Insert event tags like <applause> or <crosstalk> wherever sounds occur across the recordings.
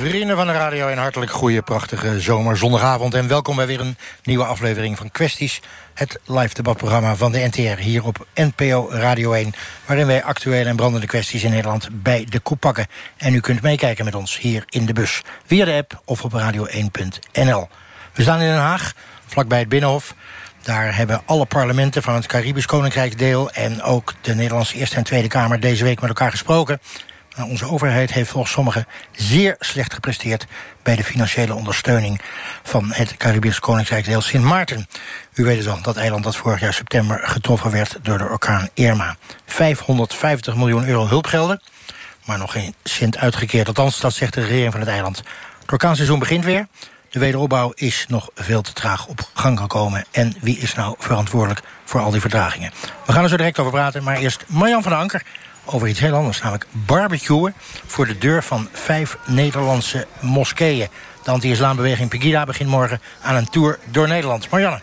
Vrienden van de radio, een hartelijk goede, prachtige zomerzondagavond. En welkom bij weer een nieuwe aflevering van Kwesties. Het live debatprogramma van de NTR hier op NPO Radio 1. Waarin wij actuele en brandende kwesties in Nederland bij de koep pakken. En u kunt meekijken met ons hier in de bus. Via de app of op radio1.nl. We staan in Den Haag, vlakbij het Binnenhof. Daar hebben alle parlementen van het Caribisch Koninkrijk deel... en ook de Nederlandse Eerste en Tweede Kamer deze week met elkaar gesproken. Onze overheid heeft volgens sommigen zeer slecht gepresteerd... bij de financiële ondersteuning van het Caribisch Koninkrijk Sint Maarten. U weet het al, dat eiland dat vorig jaar september getroffen werd... door de orkaan Irma. 550 miljoen euro hulpgelden, maar nog geen cent uitgekeerd. Althans, dat zegt de regering van het eiland. Het orkaanseizoen begint weer... De wederopbouw is nog veel te traag op gang gekomen. En wie is nou verantwoordelijk voor al die vertragingen? We gaan er zo direct over praten, maar eerst Marjan van Anker... over iets heel anders, namelijk barbecuen... voor de deur van vijf Nederlandse moskeeën. De anti-islambeweging Pegida begint morgen aan een tour door Nederland. Marianne.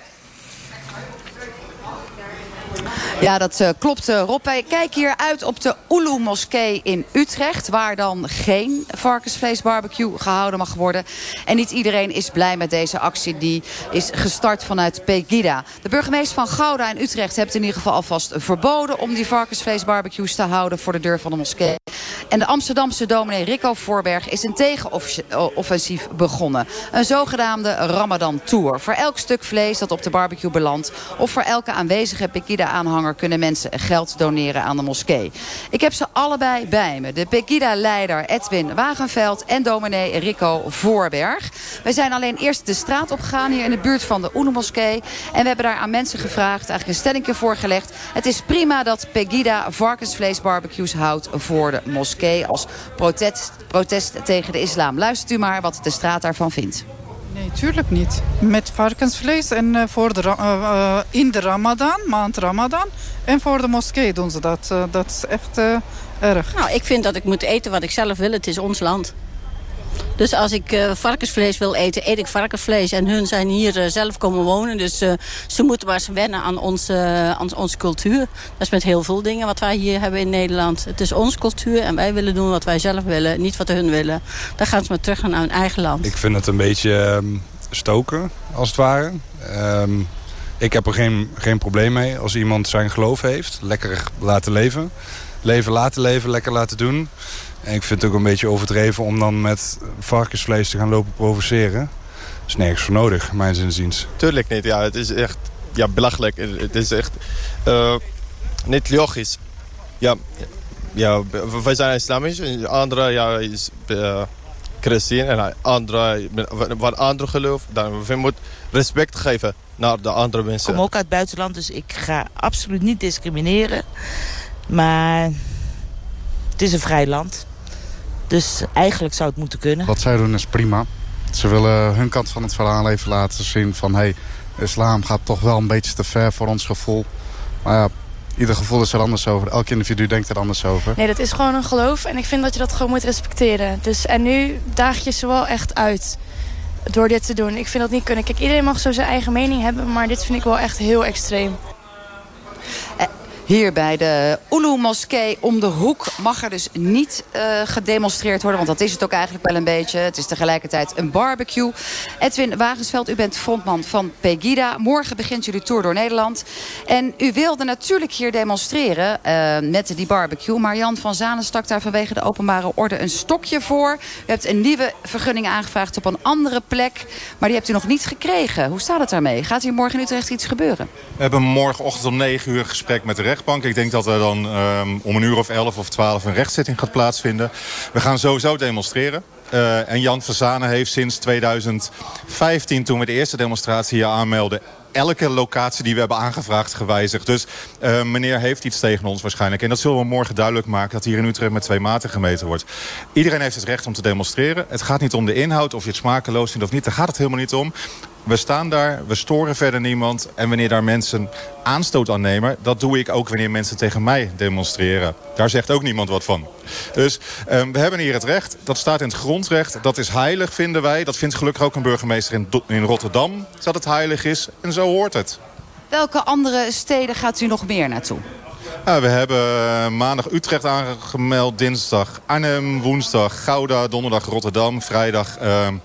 Ja, dat uh, klopt uh, Rob. Wij kijken hier uit op de Ulu Moskee in Utrecht... waar dan geen varkensvleesbarbecue gehouden mag worden. En niet iedereen is blij met deze actie. Die is gestart vanuit Pegida. De burgemeester van Gouda in Utrecht heeft in ieder geval alvast verboden... om die varkensvleesbarbecues te houden voor de deur van de moskee. En de Amsterdamse dominee Rico Voorberg is een tegenoffensief begonnen. Een zogenaamde Ramadan Tour. Voor elk stuk vlees dat op de barbecue belandt... of voor elke aanwezige Pegida-aanhanger kunnen mensen geld doneren aan de moskee. Ik heb ze allebei bij me. De Pegida-leider Edwin Wagenveld en dominee Rico Voorberg. We zijn alleen eerst de straat opgegaan hier in de buurt van de Oene-moskee. En we hebben daar aan mensen gevraagd, eigenlijk een stellingje voorgelegd. Het is prima dat Pegida varkensvleesbarbecues houdt voor de moskee... als protest, protest tegen de islam. Luistert u maar wat de straat daarvan vindt. Nee, tuurlijk niet. Met varkensvlees en uh, voor de, uh, in de Ramadan, maand Ramadan. En voor de moskee doen ze dat. Dat is echt erg. Nou, ik vind dat ik moet eten wat ik zelf wil. Het is ons land. Dus als ik uh, varkensvlees wil eten, eet ik varkensvlees. En hun zijn hier uh, zelf komen wonen. Dus uh, ze moeten maar eens wennen aan onze, aan onze cultuur. Dat is met heel veel dingen wat wij hier hebben in Nederland. Het is onze cultuur en wij willen doen wat wij zelf willen. Niet wat hun willen. Dan gaan ze maar terug naar hun eigen land. Ik vind het een beetje um, stoken, als het ware. Um, ik heb er geen, geen probleem mee als iemand zijn geloof heeft. Lekker laten leven. Leven laten leven, lekker laten doen. En ik vind het ook een beetje overdreven om dan met varkensvlees te gaan lopen provoceren. Dat is nergens voor nodig, mijn zinziens. Tuurlijk niet, ja. Het is echt ja, belachelijk. Het is echt uh, niet logisch. Ja, ja, wij zijn islamisch, andere ja, is uh, christen en andere wat andere geloof. Dan we moeten respect geven naar de andere mensen. Ik kom ook uit het buitenland, dus ik ga absoluut niet discrimineren. Maar het is een vrij land. Dus eigenlijk zou het moeten kunnen. Wat zij doen is prima. Ze willen hun kant van het verhaal even laten zien van... hé, hey, islam gaat toch wel een beetje te ver voor ons gevoel. Maar ja, ieder gevoel is er anders over. Elk individu denkt er anders over. Nee, dat is gewoon een geloof en ik vind dat je dat gewoon moet respecteren. Dus, en nu daag je ze wel echt uit door dit te doen. Ik vind dat niet kunnen. Kijk, iedereen mag zo zijn eigen mening hebben, maar dit vind ik wel echt heel extreem. Hier bij de Ulu Moskee om de hoek mag er dus niet uh, gedemonstreerd worden. Want dat is het ook eigenlijk wel een beetje. Het is tegelijkertijd een barbecue. Edwin Wagensveld, u bent frontman van Pegida. Morgen begint jullie tour door Nederland. En u wilde natuurlijk hier demonstreren uh, met die barbecue. Maar Jan van Zanen stak daar vanwege de openbare orde een stokje voor. U hebt een nieuwe vergunning aangevraagd op een andere plek. Maar die hebt u nog niet gekregen. Hoe staat het daarmee? Gaat hier morgen in Utrecht iets gebeuren? We hebben morgenochtend om 9 uur gesprek met de rechter rechtbank. Ik denk dat er dan um, om een uur of 11 of 12 een rechtszitting gaat plaatsvinden. We gaan sowieso demonstreren. Uh, en Jan Verzane heeft sinds 2015, toen we de eerste demonstratie hier aanmelden elke locatie die we hebben aangevraagd gewijzigd. Dus uh, meneer heeft iets tegen ons waarschijnlijk. En dat zullen we morgen duidelijk maken dat hier in Utrecht met twee maten gemeten wordt. Iedereen heeft het recht om te demonstreren. Het gaat niet om de inhoud, of je het smakeloos vindt of niet. Daar gaat het helemaal niet om We staan daar, we storen verder niemand. En wanneer daar mensen aanstoot aan nemen... dat doe ik ook wanneer mensen tegen mij demonstreren. Daar zegt ook niemand wat van. Dus ehm, we hebben hier het recht. Dat staat in het grondrecht. Dat is heilig, vinden wij. Dat vindt gelukkig ook een burgemeester in, in Rotterdam. Dat het heilig is. En zo hoort het. Welke andere steden gaat u nog meer naartoe? We hebben eh, maandag Utrecht aangemeld, dinsdag Arnhem, woensdag Gouda, donderdag Rotterdam, vrijdag ehm,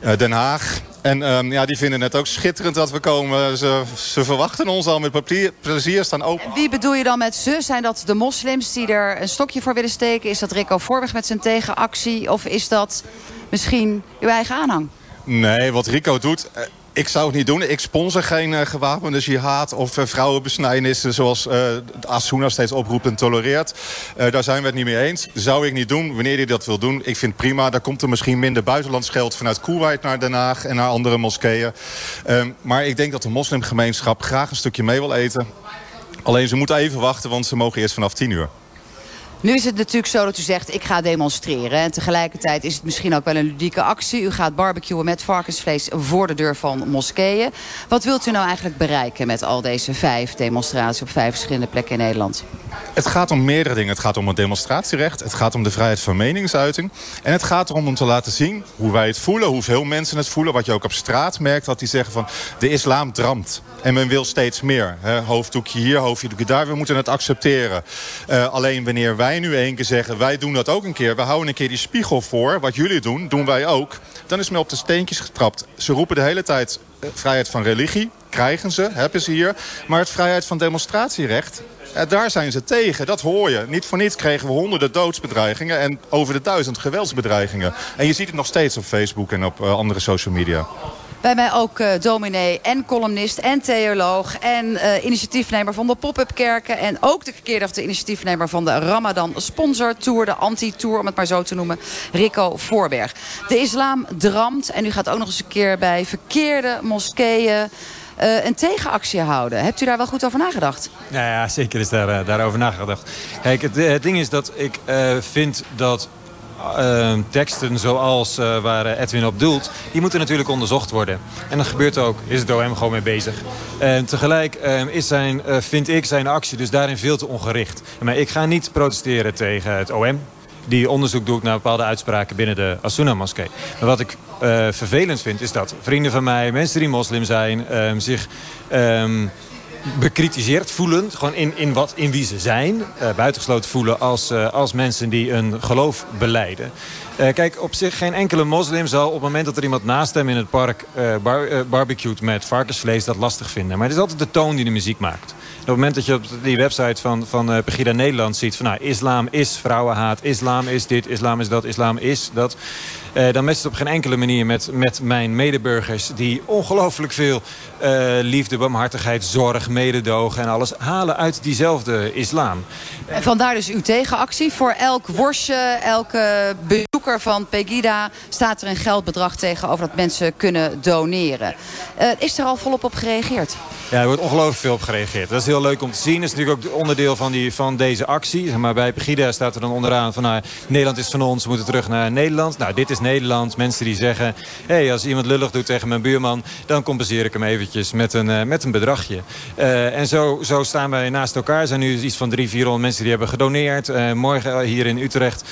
eh, Den Haag. En ehm, ja, die vinden het ook schitterend dat we komen. Ze, ze verwachten ons al met plezier, plezier staan open. Wie bedoel je dan met ze? Zijn dat de moslims die er een stokje voor willen steken? Is dat Rico Voorweg met zijn tegenactie? Of is dat misschien uw eigen aanhang? Nee, wat Rico doet... eh, ik zou het niet doen. Ik sponsor geen eh, gewapende jihad of uh, vrouwenbesnijdenissen... zoals uh, Asuna steeds oproept en tolereert. Uh, daar zijn we het niet mee eens. Zou ik niet doen. Wanneer hij dat wil doen, ik vind prima. Daar komt er misschien minder buitenlands geld vanuit Kuwait naar Den Haag... en naar andere moskeeën. Um, maar ik denk dat de moslimgemeenschap graag een stukje mee wil eten. Alleen ze moeten even wachten, want ze mogen eerst vanaf 10 uur. Nu is het natuurlijk zo dat u zegt, ik ga demonstreren. En tegelijkertijd is het misschien ook wel een ludieke actie. U gaat barbecuen met varkensvlees voor de deur van moskeeën. Wat wilt u nou eigenlijk bereiken met al deze vijf demonstraties... op vijf verschillende plekken in Nederland? Het gaat om meerdere dingen. Het gaat om het demonstratierecht. Het gaat om de vrijheid van meningsuiting. En het gaat erom om te laten zien hoe wij het voelen. Hoeveel mensen het voelen. Wat je ook op straat merkt. Dat die zeggen van de islam dramt. En men wil steeds meer. Hè? Hoofddoekje hier, hoofddoekje daar. We moeten het accepteren. Uh, alleen wanneer wij nu één keer zeggen... wij doen dat ook een keer. We houden een keer die spiegel voor. Wat jullie doen, doen wij ook. Dan is men op de steentjes getrapt. Ze roepen de hele tijd uh, vrijheid van religie. Krijgen ze, hebben ze hier. Maar het vrijheid van demonstratierecht... Ja, daar zijn ze tegen, dat hoor je. Niet voor niets kregen we honderden doodsbedreigingen... en over de duizend geweldsbedreigingen. En je ziet het nog steeds op Facebook en op uh, andere social media. Bij mij ook uh, dominee en columnist en theoloog... en uh, initiatiefnemer van de pop-up kerken... en ook de verkeerde initiatiefnemer van de Ramadan Sponsor Tour... de anti-tour, om het maar zo te noemen, Rico Voorberg. De islam dramt en u gaat ook nog eens een keer bij verkeerde moskeeën... Uh, een tegenactie houden. Hebt u daar wel goed over nagedacht? Ja, ja zeker is daar, daarover nagedacht. Kijk, het, het, ding is dat ik vind dat uh, teksten zoals uh, waar Edwin op doelt... die moeten natuurlijk onderzocht worden. En dat gebeurt ook, is het OM gewoon mee bezig. En tegelijk is zijn, vind ik zijn actie dus daarin veel te ongericht. Maar ik ga niet protesteren tegen het OM die onderzoek doet naar bepaalde uitspraken binnen de Asuna-moskee. Maar wat ik vervelend vind is dat vrienden van mij, mensen die moslim zijn... Um, zich um, bekritiseerd voelen, gewoon in, in, wat, in wie ze zijn... Uh, buitengesloten voelen als, uh, als mensen die een geloof beleiden. Uh, kijk, op zich geen enkele moslim zal op het moment dat er iemand naast hem in het park bar, met varkensvlees dat lastig vinden. Maar het is altijd de toon die de muziek maakt. Op het moment dat je op die website van, van uh, Pegida Nederland ziet van nou, islam is vrouwenhaat, islam is dit, islam is dat, islam is dat. Uh, dan matcht het op geen enkele manier met, met mijn medeburgers... die ongelooflijk veel uh, liefde, barmhartigheid, zorg, mededogen en alles halen uit diezelfde islam. En vandaar dus uw tegenactie. Voor elk worstje, elke van Pegida... staat er een geldbedrag tegenover dat mensen kunnen doneren. Uh, is er al volop op gereageerd? Ja, er wordt ongelooflijk veel op gereageerd. Dat is heel leuk om te zien. Dat is natuurlijk ook onderdeel van, die, van deze actie. Maar bij Pegida staat er dan onderaan van... Nou, Nederland is van ons, we moeten terug naar Nederland. Nou, dit is Nederland. Mensen die zeggen... hé, hey, als iemand lullig doet tegen mijn buurman... dan compenseer ik hem eventjes met een, uh, met een bedragje. Uh, en zo, zo staan wij naast elkaar. Er zijn nu iets van 300, 400 mensen die hebben gedoneerd. Morgen hier in Utrecht...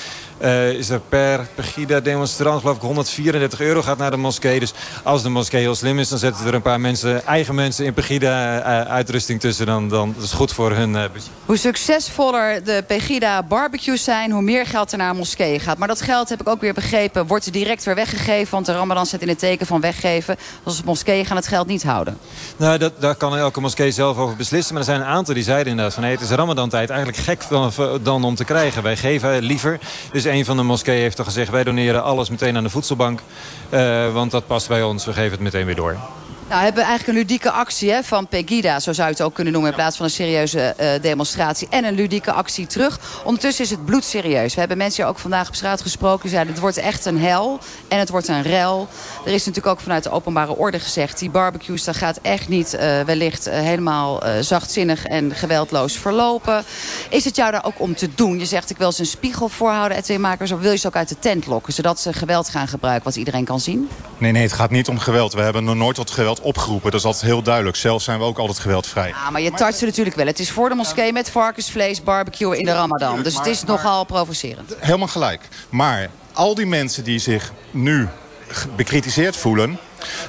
Uh, is er per Pegida demonstrant geloof ik 134 euro gaat naar de moskee. Dus als de moskee heel slim is, dan zetten er een paar mensen, eigen mensen in Pegida uh, uitrusting tussen. Dan, dan dat is goed voor hun uh, Hoe succesvoller de Pegida barbecues zijn, hoe meer geld er naar een moskee gaat. Maar dat geld, heb ik ook weer begrepen, wordt direct weer weggegeven. Want de Ramadan zet in het teken van weggeven. Als de moskee gaan het geld niet houden. Nou, dat, daar kan elke moskee zelf over beslissen. Maar er zijn een aantal die zeiden inderdaad van... Hey, het is Ramadan tijd eigenlijk gek dan, dan om te krijgen. Wij geven liever. Dus een van de moskeeën heeft al gezegd... wij doneren alles meteen aan de voedselbank. Uh, want dat past bij ons. We geven het meteen weer door. Nou, we hebben eigenlijk een ludieke actie hè, van Pegida, zo zou je het ook kunnen noemen... in plaats van een serieuze eh, demonstratie. En een ludieke actie terug. Ondertussen is het bloedserieus. We hebben mensen ook vandaag op straat gesproken. Die zeiden, het wordt echt een hel en het wordt een rel. Er is natuurlijk ook vanuit de openbare orde gezegd... die barbecues, dat gaat echt niet uh, wellicht uh, helemaal zachtzinnig en geweldloos verlopen. Is het jou daar ook om te doen? Je zegt, ik wil ze een spiegel voorhouden, etweemakers... of wil je ze ook uit de tent lokken, zodat ze geweld gaan gebruiken... wat iedereen kan zien? Nee, nee, het gaat niet om geweld. We hebben nog nooit tot geweld opgeroepen. Dat is altijd heel duidelijk. Zelf zijn we ook altijd geweldvrij. Ja, maar je tart ze natuurlijk wel. Het is voor de moskee met varkensvlees, barbecue in de ramadan. Dus het is nogal provocerend. Helemaal gelijk. Maar al die mensen die zich nu bekritiseerd voelen...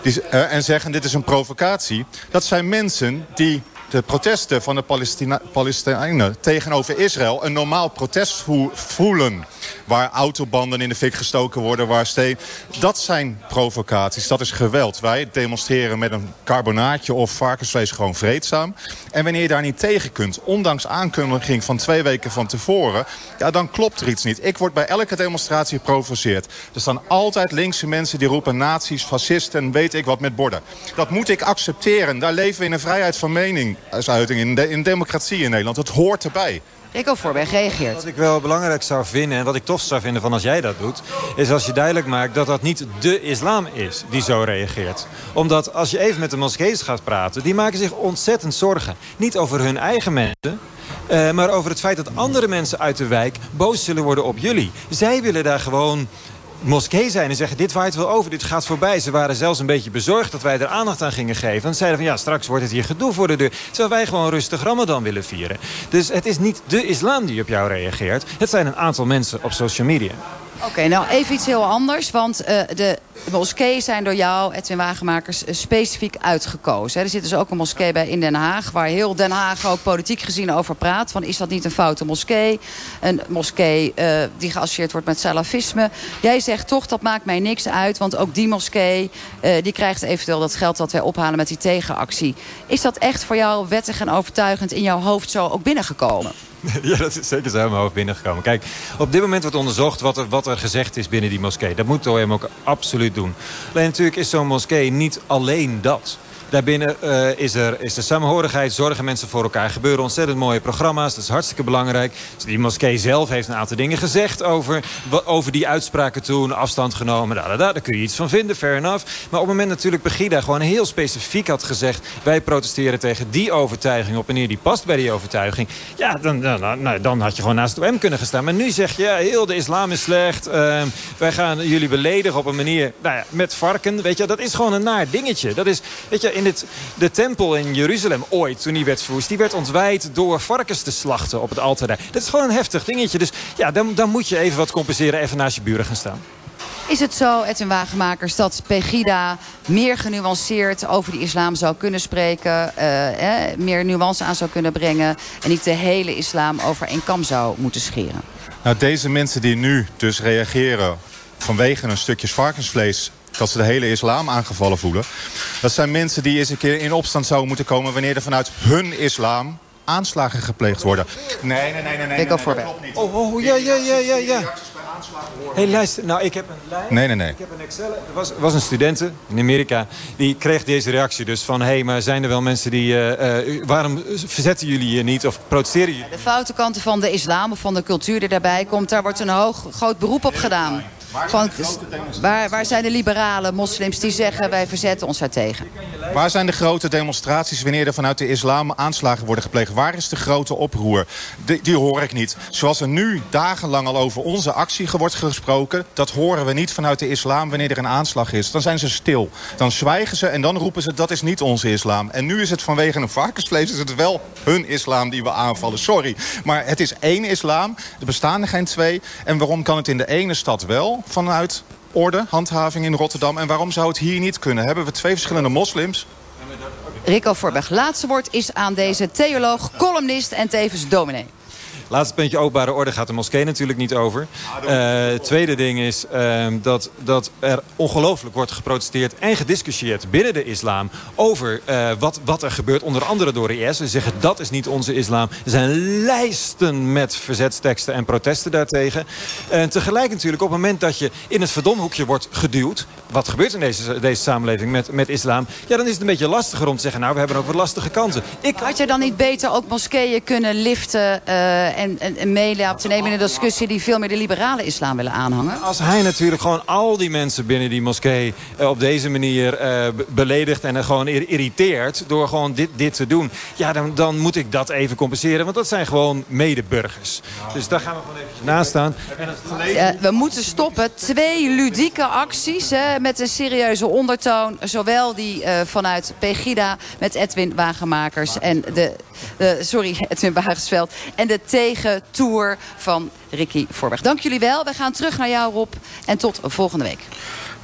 Die, uh, en zeggen dit is een provocatie... dat zijn mensen die de protesten van de Palestina Palestijnen tegenover Israël... een normaal protest voelen. Waar autobanden in de fik gestoken worden, waar steen... Dat zijn provocaties, dat is geweld. Wij demonstreren met een carbonaatje of varkensvlees gewoon vreedzaam. En wanneer je daar niet tegen kunt, ondanks aankondiging van twee weken van tevoren... ja, dan klopt er iets niet. Ik word bij elke demonstratie geprovoceerd. Er staan altijd linkse mensen die roepen nazi's, fascisten, weet ik wat met borden. Dat moet ik accepteren. Daar leven we in een vrijheid van mening uiting in, de, in democratie in Nederland. Het hoort erbij. Rico Voorberg reageert. Wat ik wel belangrijk zou vinden en wat ik tof zou vinden van als jij dat doet... is als je duidelijk maakt dat dat niet de islam is die zo reageert. Omdat als je even met de moskees gaat praten... die maken zich ontzettend zorgen. Niet over hun eigen mensen... Uh, maar over het feit dat andere mensen uit de wijk boos zullen worden op jullie. Zij willen daar gewoon moskee zijn en zeggen... dit waait wel over, dit gaat voorbij. Ze waren zelfs een beetje bezorgd dat wij er aandacht aan gingen geven. En zeiden van ja, straks wordt het hier gedoe voor de deur. Terwijl wij gewoon rustig Ramadan willen vieren. Dus het is niet de islam die op jou reageert. Het zijn een aantal mensen op social media. Oké, nou even iets heel anders. Want uh, de moskeeën zijn door jou, Edwin Wagenmakers, uh, specifiek uitgekozen. Er zit dus ook een moskee bij in Den Haag... waar heel Den Haag ook politiek gezien over praat. Van, is dat niet een foute moskee? Een moskee uh, die geassocieerd wordt met salafisme. Jij zegt toch, dat maakt mij niks uit. Want ook die moskee die krijgt eventueel dat geld dat wij ophalen met die tegenactie. Is dat echt voor jou wettig en overtuigend in jouw hoofd zo ook binnengekomen? <laughs> Ja, dat is zeker mijn hoofd binnengekomen. Kijk, op dit moment wordt onderzocht wat er, wat er gezegd is binnen die moskee. Dat moet OM ook absoluut doen. Alleen natuurlijk is zo'n moskee niet alleen dat. Daarbinnen uh, is, er, is de samenhorigheid, zorgen mensen voor elkaar. Er gebeuren ontzettend mooie programma's, dat is hartstikke belangrijk. Die moskee zelf heeft een aantal dingen gezegd over, over die uitspraken toen. Afstand genomen, daar, daar, daar kun je iets van vinden, fair enough. Maar op het moment natuurlijk Begida gewoon heel specifiek had gezegd... wij protesteren tegen die overtuiging op wanneer die past bij die overtuiging. Ja, dan, dan, nou, dan had je gewoon naast het OM kunnen staan. Maar nu zeg je, ja, heel de islam is slecht. Uh, wij gaan jullie beledigen op een manier nou ja, met varken. Weet je, dat is gewoon een naar dingetje. Dat is, weet je, in het, de tempel in Jeruzalem ooit, toen die werd verwoest... die werd ontwijd door varkens te slachten op het altaar. Dat is gewoon een heftig dingetje. Dus ja, dan, dan moet je even wat compenseren, even naast je buren gaan staan. Is het zo, Edwin Wagenmakers, dat Pegida meer genuanceerd over de islam zou kunnen spreken... Uh, eh, meer nuance aan zou kunnen brengen... en niet de hele islam over één kam zou moeten scheren? Nou, deze mensen die nu dus reageren vanwege een stukje varkensvlees dat ze de hele islam aangevallen voelen. Dat zijn mensen die eens een keer in opstand zouden moeten komen... wanneer er vanuit hun islam aanslagen gepleegd worden. Nee, nee, nee, nee. nee, Ik nee, nee, nee, nee oh, oh, ja, ja, ja, ja, ja. Hey, luister, nou, ik heb een lijn. Nee, nee, nee. Ik heb een Excel. Er was, was een studente in Amerika. Die kreeg deze reactie dus van... hé, hey, maar zijn er wel mensen die... Uh, uh, waarom verzetten jullie je niet of protesteren jullie? De foute kanten van de islam of van de cultuur die daarbij komt... daar wordt een hoog, groot beroep op gedaan. Van, waar, waar zijn de liberale moslims die zeggen wij verzetten ons daartegen? Waar zijn de grote demonstraties wanneer er vanuit de islam aanslagen worden gepleegd? Waar is de grote oproer? Die, die hoor ik niet. Zoals er nu dagenlang al over onze actie wordt gesproken... dat horen we niet vanuit de islam wanneer er een aanslag is. Dan zijn ze stil. Dan zwijgen ze en dan roepen ze dat is niet onze islam. En nu is het vanwege een varkensvlees is het wel hun islam die we aanvallen. Sorry. Maar het is één islam. Er bestaan er geen twee. En waarom kan het in de ene stad wel vanuit orde, handhaving in Rotterdam. En waarom zou het hier niet kunnen? Hebben we twee verschillende moslims? Rico Voorberg, laatste woord is aan deze theoloog, columnist en tevens dominee. Laatste puntje openbare orde gaat de moskee natuurlijk niet over. Uh, tweede ding is ehm, dat, dat er ongelooflijk wordt geprotesteerd en gediscussieerd binnen de islam over uh, wat, wat er gebeurt. Onder andere door de IS. Ze zeggen dat is niet onze islam. Er zijn lijsten met verzetsteksten en protesten daartegen. En tegelijk natuurlijk op het moment dat je in het verdomhoekje wordt geduwd. Wat gebeurt in deze, deze samenleving met, met islam? Ja, dan is het een beetje lastiger om te zeggen... nou, we hebben ook wat lastige kanten. Ik... Had je dan niet beter ook moskeeën kunnen liften... Uh, en, en, en te nemen in een discussie... die veel meer de liberale islam willen aanhangen? Als hij natuurlijk gewoon al die mensen binnen die moskee... Uh, op deze manier uh, beledigt en gewoon irriteert... door gewoon dit, dit te doen... ja, dan, dan moet ik dat even compenseren. Want dat zijn gewoon medeburgers. Dus daar gaan we gewoon even naast staan. We moeten stoppen. Twee ludieke acties hè, met een serieuze ondertoon. Zowel die uh, vanuit Pegida met Edwin Wagenmakers en de, de sorry, <laughs> Edwin Wagensveld. En de tegentour van Ricky Voorberg. Dank jullie wel. We gaan terug naar jou, Rob. En tot volgende week.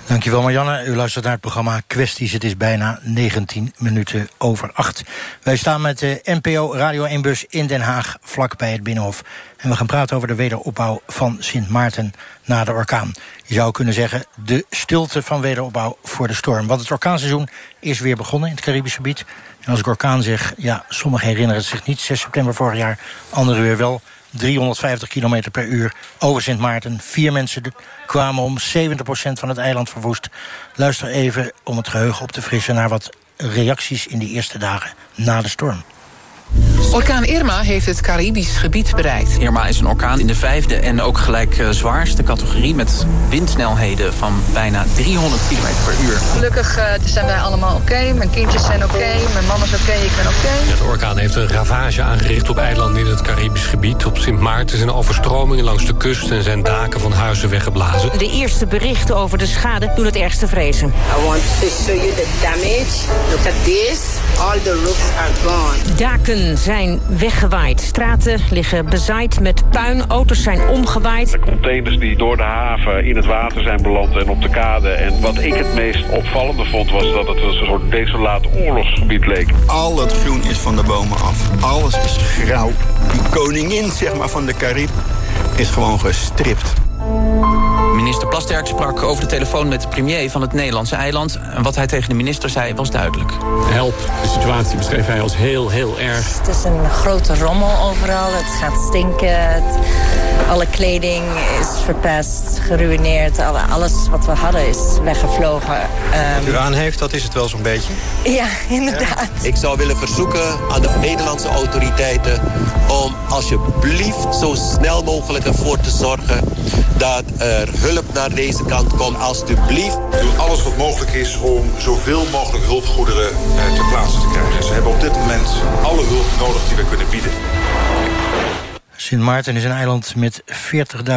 Dankjewel Marianne. U luistert naar het programma Kwesties. Het is bijna 19 minuten over 8. Wij staan met de NPO Radio 1-bus in Den Haag, vlak bij het Binnenhof. En we gaan praten over de wederopbouw van Sint Maarten na de orkaan. Je zou kunnen zeggen de stilte van wederopbouw voor de storm. Want het orkaanseizoen is weer begonnen in het Caribisch gebied. En als ik orkaan ja, sommigen herinneren het zich niet. 6 september vorig jaar, anderen weer wel. 350 km per uur over Sint Maarten. Vier mensen kwamen om, 70% van het eiland verwoest. Luister even om het geheugen op te frissen... naar wat reacties in die eerste dagen na de storm. Orkaan Irma heeft het Caribisch gebied bereikt. Irma is een orkaan in de vijfde en ook gelijk uh, zwaarste categorie... met windsnelheden van bijna 300 km per uur. Gelukkig uh, zijn wij allemaal oké. Okay. Mijn kindjes zijn oké, okay. mijn man is oké, okay. ik ben oké. De orkaan heeft een ravage aangericht op eilanden in het Caribisch gebied. Op Sint Maarten zijn overstromingen langs de kust... en zijn daken van huizen weggeblazen. De eerste berichten over de schade doen het ergste vrezen. I want to show you the damage. Look at this. All the roofs are gone. Daken zijn weggewaaid. Straten liggen bezaaid met puin. Auto's zijn omgewaaid. De containers die door de haven in het water zijn beland en op de kade. En wat ik het meest opvallende vond was dat het een soort desolaat oorlogsgebied leek. Al het groen is van de bomen af. Alles is grauw. Die koningin zeg maar, van de Carib is gewoon gestript. Minister Plasterk sprak over de telefoon met de premier van het Nederlandse eiland. En wat hij tegen de minister zei was duidelijk. Help, de situatie beschreef hij als heel, heel erg. Het is een grote rommel overal. Het gaat stinken. Het, alle kleding is verpest, geruineerd. Alle, alles wat we hadden is weggevlogen. Um... Wat u aan heeft, dat is het wel zo'n beetje? Ja, inderdaad. Ja. Ik zou willen verzoeken aan de Nederlandse autoriteiten... om alsjeblieft zo snel mogelijk ervoor te zorgen... dat er hulp naar deze kant komt, alstublieft. We doen alles wat mogelijk is om zoveel mogelijk hulpgoederen eh, ter plaatse te krijgen. Ze hebben op dit moment alle hulp nodig die we kunnen bieden. Sint Maarten is een eiland met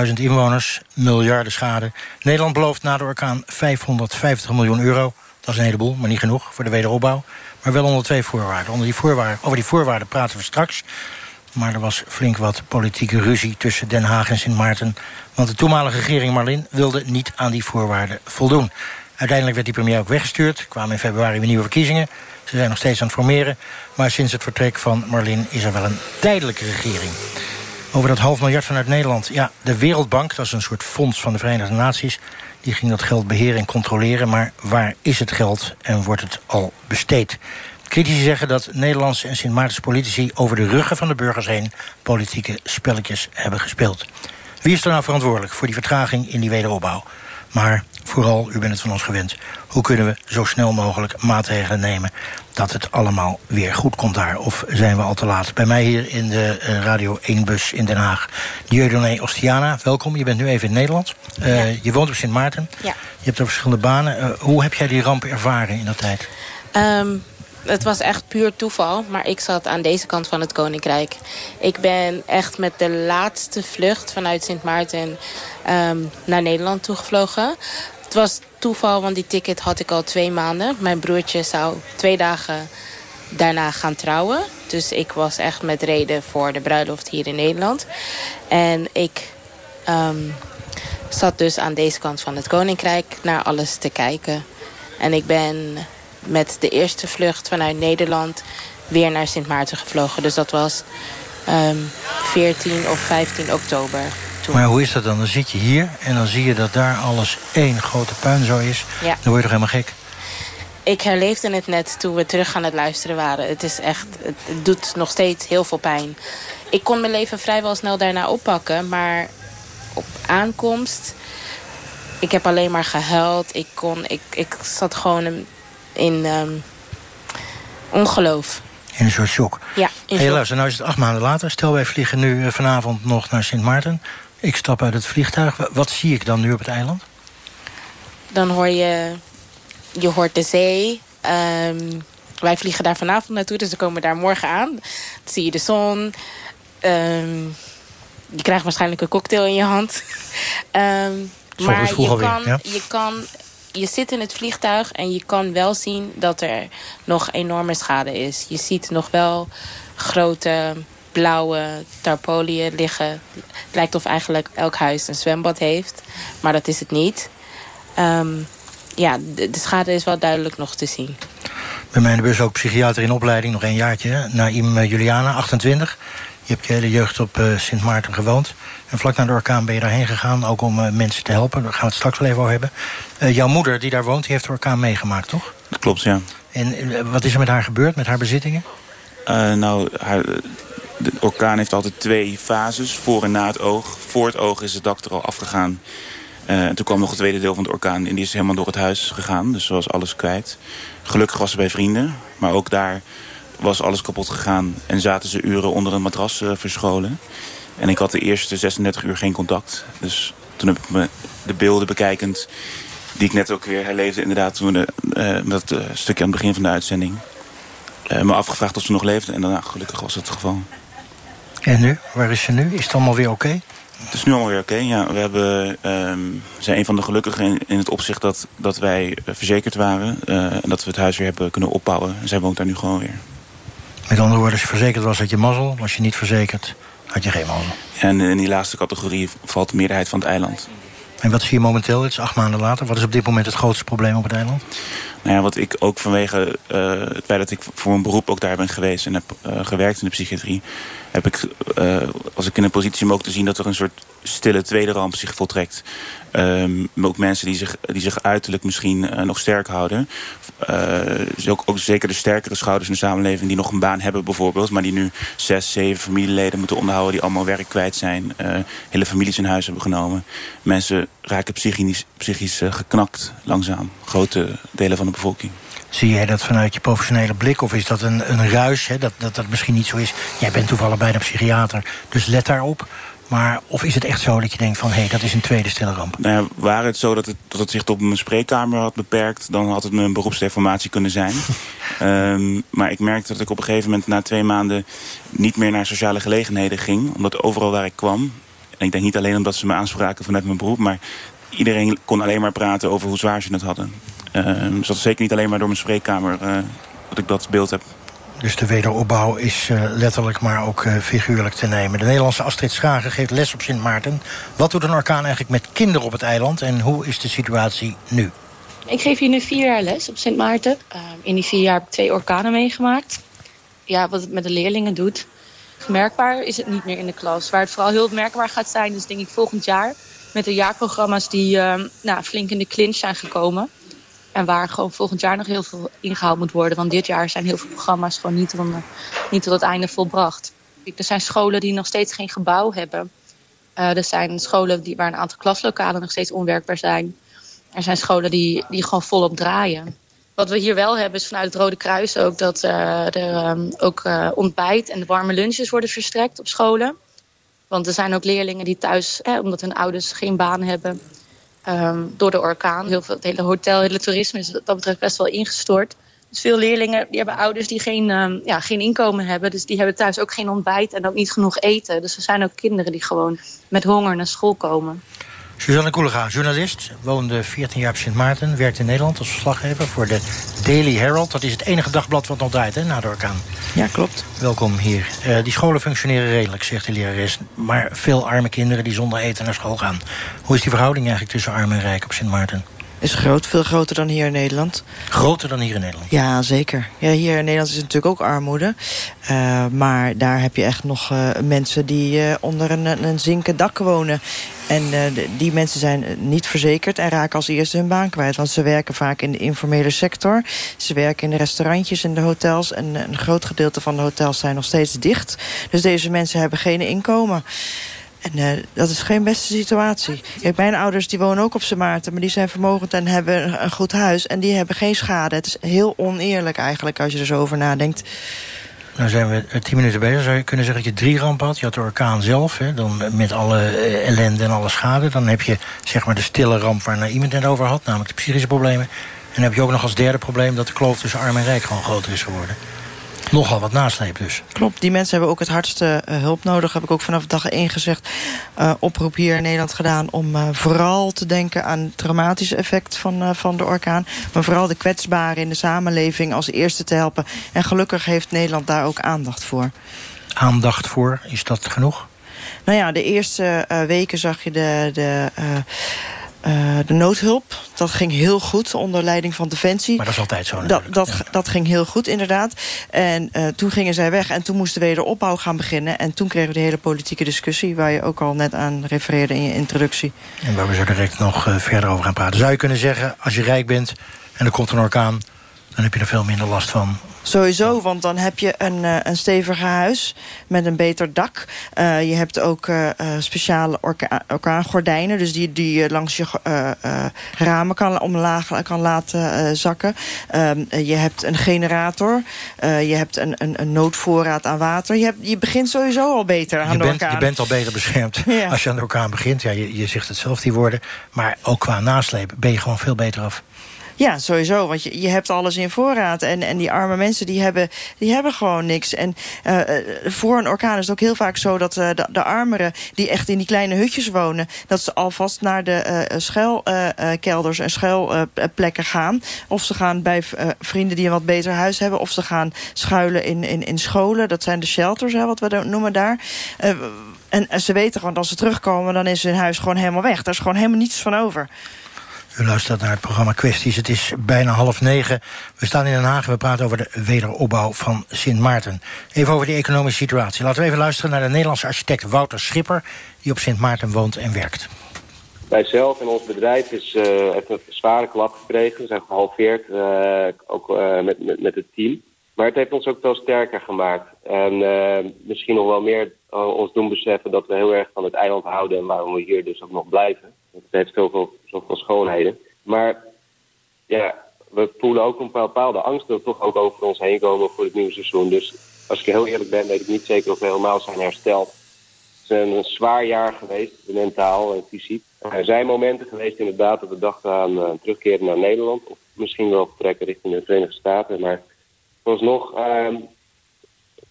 40.000 inwoners, miljarden schade. Nederland belooft na de orkaan 550 miljoen euro. Dat is een heleboel, maar niet genoeg voor de wederopbouw. Maar wel onder twee voorwaarden. Onder die voorwaarden over die voorwaarden praten we straks. Maar er was flink wat politieke ruzie tussen Den Haag en Sint Maarten. Want de toenmalige regering Marlin wilde niet aan die voorwaarden voldoen. Uiteindelijk werd die premier ook weggestuurd. Kwamen in februari weer nieuwe verkiezingen. Ze zijn nog steeds aan het formeren. Maar sinds het vertrek van Marlin is er wel een tijdelijke regering. Over dat half miljard vanuit Nederland. Ja, de Wereldbank, dat is een soort fonds van de Verenigde Naties... die ging dat geld beheren en controleren. Maar waar is het geld en wordt het al besteed? Critici zeggen dat Nederlandse en Sint Maartense politici... over de ruggen van de burgers heen politieke spelletjes hebben gespeeld. Wie is er nou verantwoordelijk voor die vertraging in die wederopbouw? Maar vooral, u bent het van ons gewend... hoe kunnen we zo snel mogelijk maatregelen nemen... dat het allemaal weer goed komt daar? Of zijn we al te laat? Bij mij hier in de uh, Radio 1-bus in Den Haag... Dieudonné Ostiana, welkom. Je bent nu even in Nederland. Uh, ja. Je woont op Sint Maarten. Ja. Je hebt er verschillende banen. Uh, hoe heb jij die ramp ervaren in dat tijd? Um, het was echt puur toeval, maar ik zat aan deze kant van het Koninkrijk. Ik ben echt met de laatste vlucht vanuit Sint Maarten um, naar Nederland toegevlogen. Het was toeval, want die ticket had ik al twee maanden. Mijn broertje zou twee dagen daarna gaan trouwen. Dus ik was echt met reden voor de bruiloft hier in Nederland. En ik um, zat dus aan deze kant van het Koninkrijk naar alles te kijken. En ik ben met de eerste vlucht vanuit Nederland weer naar Sint Maarten gevlogen. Dus dat was um, 14 of 15 oktober. Toen. Maar hoe is dat dan? Dan zit je hier en dan zie je dat daar alles één grote puinzooi is. Ja. Dan word je toch helemaal gek? Ik herleefde het net toen we terug aan het luisteren waren. Het is echt, het, doet nog steeds heel veel pijn. Ik kon mijn leven vrijwel snel daarna oppakken, maar op aankomst, ik heb alleen maar gehuild. Ik kon, ik, ik zat gewoon in ehm, ongeloof. In een soort shock. Ja, in Hey, luister, nou is het acht maanden later. Stel, wij vliegen nu eh, vanavond nog naar Sint Maarten. Ik stap uit het vliegtuig. Wa- Wat zie ik dan nu op het eiland? Dan hoor je, je hoort de zee. Ehm, wij vliegen daar vanavond naartoe, dus we komen daar morgen aan. Dan zie je de zon. Ehm, je krijgt waarschijnlijk een cocktail in je hand. <laughs> S maar je kan, ja. je kan, je zit in het vliegtuig en je kan wel zien dat er nog enorme schade is. Je ziet nog wel grote blauwe tarpolieën liggen. Het lijkt of eigenlijk elk huis een zwembad heeft, maar dat is het niet. Ehm, ja, de, de schade is wel duidelijk nog te zien. Bij mij in ook psychiater in opleiding, nog één jaartje. Naïm eh, Juliana, 28. Je hebt je hele jeugd op eh, Sint Maarten gewoond. En vlak na de orkaan ben je daarheen gegaan, ook om eh, mensen te helpen. Daar gaan we het straks wel even over hebben. Eh, jouw moeder, die daar woont, die heeft de orkaan meegemaakt, toch? Dat klopt, ja. En eh, wat is er met haar gebeurd, met haar bezittingen? Nou, haar, de orkaan heeft altijd twee fases, voor en na het oog. Voor het oog is het dak er al afgegaan. En toen kwam nog het tweede deel van de orkaan en die is helemaal door het huis gegaan. Dus ze was alles kwijt. Gelukkig was ze bij vrienden, maar ook daar was alles kapot gegaan. En zaten ze uren onder een matras verscholen. En ik had de eerste 36 uur geen contact. Dus toen heb ik me de beelden bekijkend... die ik net ook weer herleefde inderdaad... toen we de, eh, dat eh, stukje aan het begin van de uitzending... eh, me afgevraagd of ze nog leefde. En daarna gelukkig was het het geval. En nu? Waar is ze nu? Is het allemaal weer oké? Het is nu allemaal weer oké. Ja, we hebben, ehm, zijn een van de gelukkigen in, in het opzicht dat, dat wij verzekerd waren. en dat we het huis weer hebben kunnen opbouwen. En zij woont daar nu gewoon weer. Met andere woorden, als je verzekerd was, had je mazzel. Was je niet verzekerd, had je geen mazzel. En in die laatste categorie valt de meerderheid van het eiland. En wat zie je momenteel? Het is acht maanden later. Wat is op dit moment het grootste probleem op het eiland? Nou ja, wat ik ook vanwege eh, het feit dat ik voor een beroep ook daar ben geweest en heb eh, gewerkt in de psychiatrie, heb ik, eh, was ik in een positie om te zien dat er een soort stille tweede ramp zich voltrekt. Ehm, maar ook mensen die zich, die zich uiterlijk misschien eh, nog sterk houden. Dus ook, ook zeker de sterkere schouders in de samenleving die nog een baan hebben bijvoorbeeld, maar die nu zes, zeven familieleden moeten onderhouden die allemaal werk kwijt zijn. hele families in huis hebben genomen. Mensen raken psychisch, psychisch geknakt langzaam. Grote delen van de bevolking. Zie jij dat vanuit je professionele blik? Of is dat een, een ruis, hè? Dat, dat dat misschien niet zo is? Jij bent toevallig bijna psychiater, dus let daarop. Maar of is het echt zo dat je denkt van... hé, hey, dat is een tweede stille ramp? Nou ja, waren het zo dat het, dat het zich tot mijn spreekkamer had beperkt... dan had het mijn beroepsdeformatie kunnen zijn. <laughs> Ehm, maar ik merkte dat ik op een gegeven moment na twee maanden... niet meer naar sociale gelegenheden ging. Omdat overal waar ik kwam... en ik denk niet alleen omdat ze me aanspraken vanuit mijn beroep... maar iedereen kon alleen maar praten over hoe zwaar ze het hadden. Ehm, dus dat is zeker niet alleen maar door mijn spreekkamer... eh, dat ik dat beeld heb. Dus de wederopbouw is eh, letterlijk, maar ook eh, figuurlijk te nemen. De Nederlandse Astrid Schagen geeft les op Sint Maarten. Wat doet een orkaan eigenlijk met kinderen op het eiland... en hoe is de situatie nu? Ik geef hier nu vier jaar les op Sint Maarten. Uh, in die vier jaar heb ik twee orkanen meegemaakt. Ja, wat het met de leerlingen doet. Merkbaar is het niet meer in de klas. Waar het vooral heel merkbaar gaat zijn, is denk ik volgend jaar... met de jaarprogramma's die uh, nou, flink in de clinch zijn gekomen. En waar gewoon volgend jaar nog heel veel ingehaald moet worden. Want dit jaar zijn heel veel programma's gewoon niet, niet tot het einde volbracht. Er zijn scholen die nog steeds geen gebouw hebben. Uh, er zijn scholen die, waar een aantal klaslokalen nog steeds onwerkbaar zijn. Er zijn scholen die, die gewoon volop draaien. Wat we hier wel hebben is vanuit het Rode Kruis ook dat uh, er um, ook uh, ontbijt en warme lunches worden verstrekt op scholen. Want er zijn ook leerlingen die thuis, omdat hun ouders geen baan hebben, um, door de orkaan. Heel veel, het hele hotel, het hele toerisme is wat dat betreft best wel ingestort. Dus veel leerlingen die hebben ouders die geen, um, ja, geen inkomen hebben. Dus die hebben thuis ook geen ontbijt en ook niet genoeg eten. Dus er zijn ook kinderen die gewoon met honger naar school komen. Suzanne Koelega, journalist, woonde 14 jaar op Sint Maarten... werkte in Nederland als verslaggever voor de Daily Herald. Dat is het enige dagblad wat nog draait hè, na de orkaan. Ja, klopt. Welkom hier. Uh, die scholen functioneren redelijk, zegt de lerares. Maar veel arme kinderen die zonder eten naar school gaan. Hoe is die verhouding eigenlijk tussen arm en rijk op Sint Maarten? Is groot, veel groter dan hier in Nederland. Groter dan hier in Nederland? Ja, zeker. Ja, hier in Nederland is natuurlijk ook armoede. Uh, maar daar heb je echt nog uh, mensen die uh, onder een, een zinken dak wonen. En die mensen zijn niet verzekerd en raken als eerste hun baan kwijt. Want ze werken vaak in de informele sector. Ze werken in de restaurantjes en de hotels. En een groot gedeelte van de hotels zijn nog steeds dicht. Dus deze mensen hebben geen inkomen. En uh, dat is geen beste situatie. Kijk, mijn ouders die wonen ook op Sint Maarten... maar die zijn vermogend en hebben een goed huis... en die hebben geen schade. Het is heel oneerlijk eigenlijk als je er zo over nadenkt. Nou zijn we tien minuten bezig. Zou je kunnen zeggen dat je drie rampen had? Je had de orkaan zelf, hè, dan met alle ellende en alle schade. Dan heb je zeg maar de stille ramp waar iemand het over had... namelijk de psychische problemen. En dan heb je ook nog als derde probleem... dat de kloof tussen arm en rijk gewoon groter is geworden. Nogal wat nasleep dus. Klopt, die mensen hebben ook het hardste uh, hulp nodig. Heb ik ook vanaf dag één gezegd. Uh, oproep hier in Nederland gedaan om uh, vooral te denken aan het traumatische effect van, van de orkaan. Maar vooral de kwetsbaren in de samenleving als eerste te helpen. En gelukkig heeft Nederland daar ook aandacht voor. Aandacht voor, is dat genoeg? Nou ja, de eerste weken zag je de... de uh, de noodhulp, dat ging heel goed onder leiding van Defensie. Maar dat is altijd zo Dat, dat, ja. dat ging heel goed, inderdaad. En uh, toen gingen zij weg en toen moesten we weer de opbouw gaan beginnen. En toen kregen we de hele politieke discussie... waar je ook al net aan refereerde in je introductie. En waar we zo direct nog uh, verder over gaan praten. Zou je kunnen zeggen, als je rijk bent en er komt een orkaan... dan heb je er veel minder last van Sowieso, want dan heb je een, uh, een steviger huis met een beter dak. Uh, je hebt ook uh, speciale orka orkaangordijnen, dus die, die je langs je ramen kan omlaag kan laten zakken. Um, je hebt een generator, je hebt een, een, een, noodvoorraad aan water. Je, hebt, je begint sowieso al beter aan je de bent, orkaan. Je bent al beter beschermd <laughs> ja. als je aan de orkaan begint. Ja, je, je zegt het zelf, die woorden. Maar ook qua nasleep ben je gewoon veel beter af. Ja, sowieso. Want je, je hebt alles in voorraad. En, en die arme mensen die hebben, die hebben gewoon niks. En uh, voor een orkaan is het ook heel vaak zo dat uh, de, de armeren... die echt in die kleine hutjes wonen... dat ze alvast naar de schuilkelders en schuilplekken gaan. Of ze gaan bij vrienden die een wat beter huis hebben. Of ze gaan schuilen in, in, in scholen. Dat zijn de shelters, hè, wat we noemen daar. en ze weten gewoon, als ze terugkomen... dan is hun huis gewoon helemaal weg. Daar is gewoon helemaal niets van over. U luistert naar het programma Kwesties. Het is bijna half negen. We staan in Den Haag en we praten over de wederopbouw van Sint Maarten. Even over die economische situatie. Laten we even luisteren naar de Nederlandse architect Wouter Schipper... die op Sint Maarten woont en werkt. Wij zelf en ons bedrijf is, uh, een zware klap gekregen. We zijn gehalveerd, uh, ook uh, met, met, met, het team. Maar het heeft ons ook veel sterker gemaakt. En misschien nog wel meer ons doen beseffen dat we heel erg van het eiland houden... en waarom we hier dus ook nog blijven. Het heeft zoveel, zoveel schoonheden. Maar ja, we voelen ook een bepaalde angst dat toch ook over ons heen komen voor het nieuwe seizoen. Dus als ik heel eerlijk ben, weet ik niet zeker of we helemaal zijn hersteld. Het is een zwaar jaar geweest, mentaal en fysiek. Er zijn momenten geweest inderdaad dat we dachten aan uh, terugkeren naar Nederland. Of misschien wel vertrekken richting de Verenigde Staten. Maar vooralsnog uh,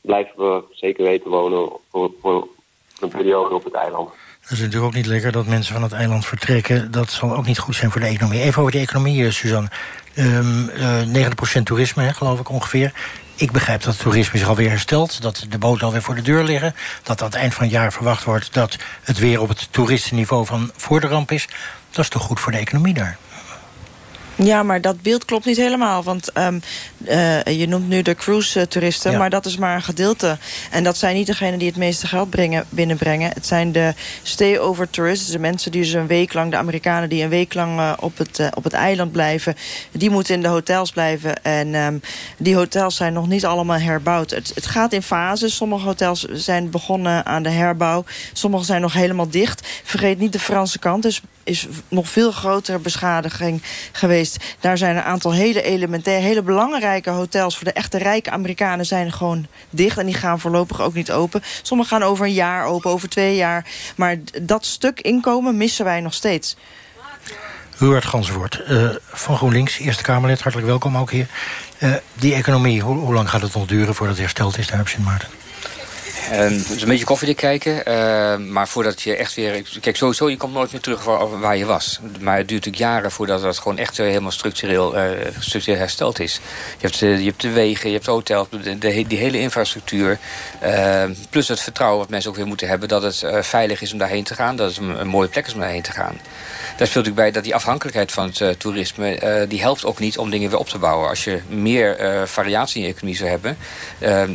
blijven we zeker weten wonen voor, voor een periode op het eiland. Dat is natuurlijk ook niet lekker dat mensen van het eiland vertrekken. Dat zal ook niet goed zijn voor de economie. Even over de economie, Suzanne. Um, uh, 90% toerisme, geloof ik ongeveer. Ik begrijp dat het toerisme zich alweer herstelt. Dat de boten alweer voor de deur liggen. Dat aan het eind van het jaar verwacht wordt... dat het weer op het toeristenniveau van voor de ramp is. Dat is toch goed voor de economie daar? Ja, maar dat beeld klopt niet helemaal. Want um, uh, je noemt nu de cruise-toeristen, ja. maar dat is maar een gedeelte. En dat zijn niet degenen die het meeste geld brengen, binnenbrengen. Het zijn de stay-over tourists, de mensen die dus een week lang... de Amerikanen die een week lang uh, op, het, uh, op het eiland blijven... die moeten in de hotels blijven. En um, die hotels zijn nog niet allemaal herbouwd. Het, het gaat in fases. Sommige hotels zijn begonnen aan de herbouw. Sommige zijn nog helemaal dicht. Vergeet niet de Franse kant, dus is nog veel grotere beschadiging geweest. Daar zijn een aantal hele elementaire, hele belangrijke hotels... voor de echte rijke Amerikanen zijn gewoon dicht. En die gaan voorlopig ook niet open. Sommige gaan over een jaar open, over twee jaar. Maar dat stuk inkomen missen wij nog steeds. Ruud Gansenvoort uh, van GroenLinks, Eerste Kamerlid. Hartelijk welkom ook hier. Uh, die economie, hoe lang gaat het nog duren voordat het hersteld is daar op Sint Maarten? Het is een beetje koffiedik kijken. eh, maar voordat je echt weer... Kijk, sowieso, je komt nooit meer terug waar, je was. Maar het duurt natuurlijk jaren voordat dat gewoon echt eh, helemaal structureel, eh, structureel hersteld is. Je hebt, eh, je hebt de wegen, je hebt hotels, de, die hele infrastructuur. eh, plus het vertrouwen wat mensen ook weer moeten hebben... dat het veilig is om daarheen te gaan. Dat het een, een mooie plek is om daarheen te gaan. Daar speelt natuurlijk bij dat die afhankelijkheid van het toerisme... die helpt ook niet om dingen weer op te bouwen. Als je meer variatie in je economie zou hebben...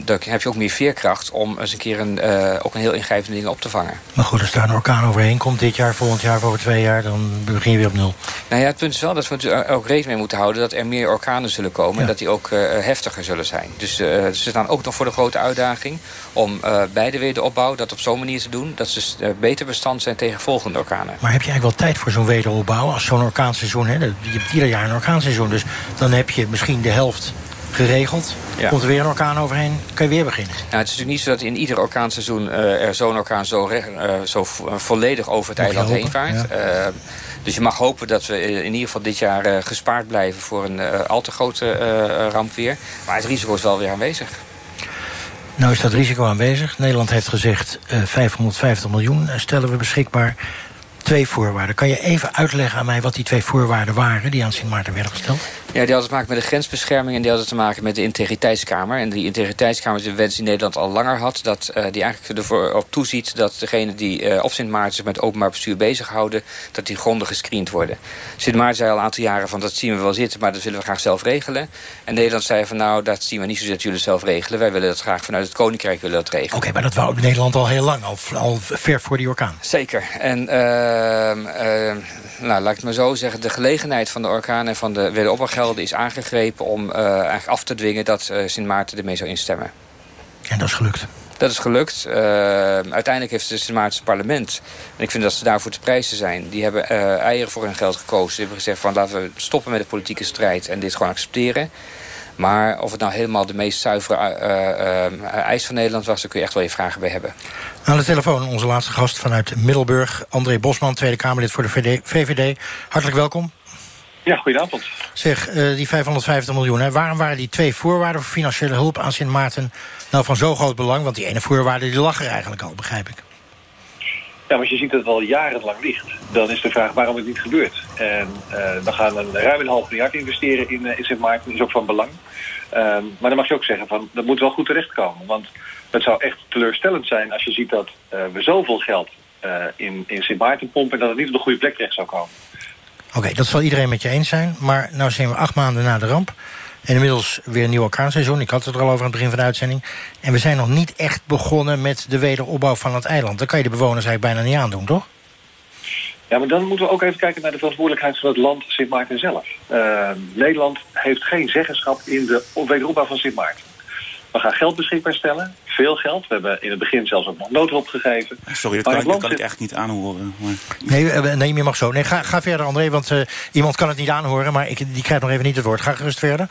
dan heb je ook meer veerkracht om eens een keer een, eh, ook een heel ingrijpende dingen op te vangen. Maar goed, als daar een orkaan overheen komt dit jaar, volgend jaar, over twee jaar... dan begin je weer op nul. Nou ja, het punt is wel dat we natuurlijk ook rekening mee moeten houden... dat er meer orkanen zullen komen en dat die ook eh, heftiger zullen zijn. Dus eh, ze staan ook nog voor de grote uitdaging... om bij de wederopbouw dat op zo'n manier te doen... dat ze beter bestand zijn tegen volgende orkanen. Maar heb je eigenlijk wel tijd voor zo'n wederopbouw als zo'n orkaanseizoen? Hè? Je hebt ieder jaar een orkaanseizoen, dus dan heb je misschien de helft geregeld. Ja. Komt er weer een orkaan overheen, kan je weer beginnen. Nou, het is natuurlijk niet zo dat in ieder orkaanseizoen eh, er zo'n orkaan zo, eh, zo eh, volledig over het eiland heen vaart. Dus je mag hopen dat we in ieder geval dit jaar gespaard blijven voor een al te grote ramp weer. Maar het risico is wel weer aanwezig. Nou is dat risico aanwezig. Nederland heeft gezegd eh 550 miljoen stellen we beschikbaar. Twee voorwaarden. Kan je even uitleggen aan mij wat die twee voorwaarden waren... die aan Sint Maarten werden gesteld? Ja, die hadden te maken met de grensbescherming en die hadden te maken met de integriteitskamer. En die integriteitskamer is een wens die Nederland al langer had. Dat eh, die eigenlijk ervoor op toeziet dat degene die eh, op Sint Maarten zich met openbaar bestuur bezighouden, dat die grondig gescreend worden. Sint Maarten zei al een aantal jaren van dat zien we wel zitten, maar dat willen we graag zelf regelen. En Nederland zei van nou, dat zien we niet zo dat jullie zelf regelen. Wij willen dat graag vanuit het Koninkrijk willen dat regelen. Oké, maar dat wou Nederland al heel lang, al, al ver voor die orkaan. Zeker. En ehm, ehm, nou, laat ik het maar zo zeggen. De gelegenheid van de orkaan en van de is aangegrepen om eh, eigenlijk af te dwingen dat eh, Sint Maarten ermee zou instemmen. En dat is gelukt. Dat is gelukt. Ehm, uiteindelijk heeft het Sint Maartense parlement, en ik vind dat ze daarvoor te prijzen zijn, die hebben eh, eieren voor hun geld gekozen. Die hebben gezegd van laten we stoppen met de politieke strijd en dit gewoon accepteren. Maar of het nou helemaal de meest zuivere eh, eis van Nederland was, daar kun je echt wel je vragen bij hebben. Aan de telefoon onze laatste gast vanuit Middelburg. André Bosman, Tweede Kamerlid voor de VD VVD. Hartelijk welkom. Ja, goedenavond. Zeg, eh, die 550 miljoen, hè, waarom waren die twee voorwaarden... voor financiële hulp aan Sint Maarten nou van zo groot belang? Want die ene voorwaarde die lag er eigenlijk al, begrijp ik. Ja, maar als je ziet dat het al jarenlang ligt, dan is de vraag waarom het niet gebeurt. En eh, dan gaan we een ruim een half miljard investeren in, eh, in Sint Maarten. Dat is ook van belang. Ehm, maar dan mag je ook zeggen van, dat moet wel goed terechtkomen. Want het zou echt teleurstellend zijn als je ziet dat eh, we zoveel geld eh, in, in Sint Maarten pompen... en dat het niet op de goede plek terecht zou komen. Oké, dat zal iedereen met je eens zijn. Maar nou zijn we acht maanden na de ramp. En inmiddels weer een nieuw orkaanseizoen. Ik had het er al over aan het begin van de uitzending. En we zijn nog niet echt begonnen met de wederopbouw van het eiland. Dan kan je de bewoners eigenlijk bijna niet aandoen, toch? Ja, maar dan moeten we ook even kijken naar de verantwoordelijkheid van het land Sint Maarten zelf. Ehm, Nederland heeft geen zeggenschap in de wederopbouw van Sint Maarten. We gaan geld beschikbaar stellen, veel geld. We hebben in het begin zelfs ook nog noodhulp gegeven. Sorry, dat Maar kan, het ik, dat kan ik echt niet aanhoren. Maar... Nee, eh, nee, je mag zo. Nee, ga, ga verder, André, want eh, iemand kan het niet aanhoren... maar ik, die krijgt nog even niet het woord. Ga gerust verder.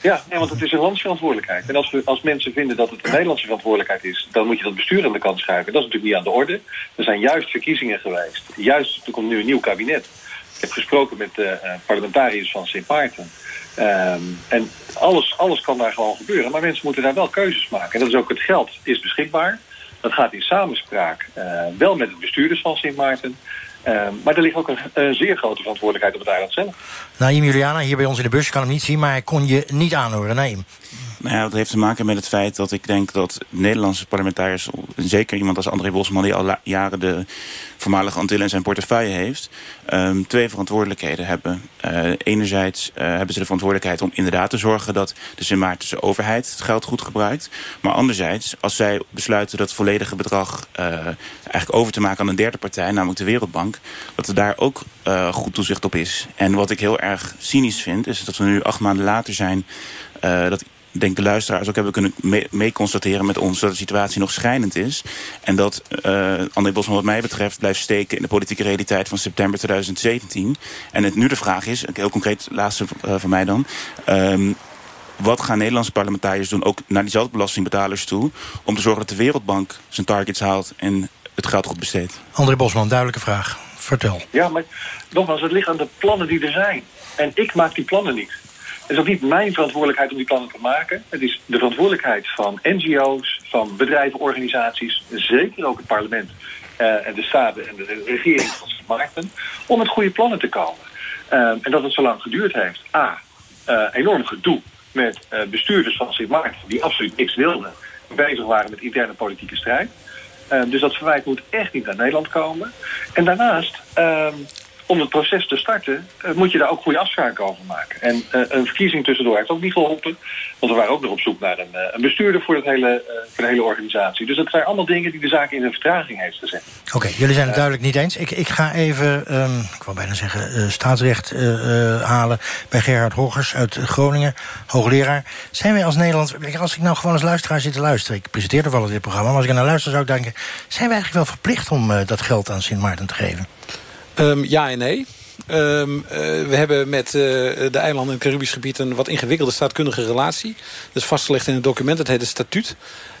Ja, nee, want het is een landsverantwoordelijkheid. En als, we, als mensen vinden dat het een Nederlandse verantwoordelijkheid is... dan moet je dat bestuur aan de kant schuiven. Dat is natuurlijk niet aan de orde. Er zijn juist verkiezingen geweest. Juist, er komt nu een nieuw kabinet. Ik heb gesproken met de eh, parlementariërs van Sint Maarten. Ehm, en alles, alles kan daar gewoon gebeuren. Maar mensen moeten daar wel keuzes maken. En dat is ook het geld is beschikbaar. Dat gaat in samenspraak eh, wel met de bestuurders van Sint Maarten. Ehm, maar er ligt ook een, een zeer grote verantwoordelijkheid op het eiland zelf. Naïm Juliana, hier bij ons in de bus. Je kan hem niet zien, maar hij kon je niet aanhoren. Naïm. Nou dat heeft te maken met het feit dat ik denk dat Nederlandse parlementariërs... zeker iemand als André Bosman, die al jaren de voormalige Antillen in zijn portefeuille heeft... ehm, twee verantwoordelijkheden hebben. Eh, enerzijds eh, hebben ze de verantwoordelijkheid om inderdaad te zorgen... dat de Sint overheid het geld goed gebruikt. Maar anderzijds, als zij besluiten dat volledige bedrag... eh, eigenlijk over te maken aan een derde partij, namelijk de Wereldbank... dat er daar ook goed toezicht op is. En wat ik heel erg cynisch vind, is dat we nu acht maanden later zijn... eh, dat ik denk de luisteraars ook hebben kunnen mee, mee constateren met ons... dat de situatie nog schrijnend is. En dat eh André Bosman wat mij betreft blijft steken... in de politieke realiteit van september 2017. En het nu de vraag is, heel concreet, laatste eh, van mij dan... ehm, wat gaan Nederlandse parlementariërs doen, ook naar diezelfde belastingbetalers toe... om te zorgen dat de Wereldbank zijn targets haalt en het geld goed besteedt? André Bosman, duidelijke vraag. Vertel. Ja, maar nogmaals, het ligt aan de plannen die er zijn. En ik maak die plannen niet. Het is ook niet mijn verantwoordelijkheid om die plannen te maken. Het is de verantwoordelijkheid van NGO's, van bedrijven, organisaties, zeker ook het parlement eh, en de staten en de regering van Sint om met goede plannen te komen. Ehm, en dat het zo lang geduurd heeft. A, eh, enorm gedoe met eh, bestuurders van Sint Maarten die absoluut niks wilden, bezig waren met interne politieke strijd. Ehm, dus dat verwijt moet echt niet naar Nederland komen. En daarnaast, ehm, om het proces te starten, eh, moet je daar ook goede afspraken over maken. En eh, een verkiezing tussendoor heeft ook niet geholpen. Want we waren ook nog op zoek naar een, eh, een bestuurder voor, het hele, voor de hele organisatie. Dus dat zijn allemaal dingen die de zaak in een vertraging heeft gezet. Oké, jullie zijn het duidelijk niet eens. Ik, ik ga even, ehm, ik wou bijna zeggen, staatsrecht halen... bij Gerhard Hoggers uit Groningen, hoogleraar. Zijn wij als Nederland... Als ik nou gewoon als luisteraar zit te luisteren... ik presenteer toevallig dit programma... maar als ik naar luister zou ik denken... zijn we eigenlijk wel verplicht om dat geld aan Sint Maarten te geven? Ehm, ja en nee. Ehm, eh, we hebben met eh, de eilanden in het Caribisch gebied... een wat ingewikkelde staatkundige relatie. Dat is vastgelegd in een document, dat heet het statuut.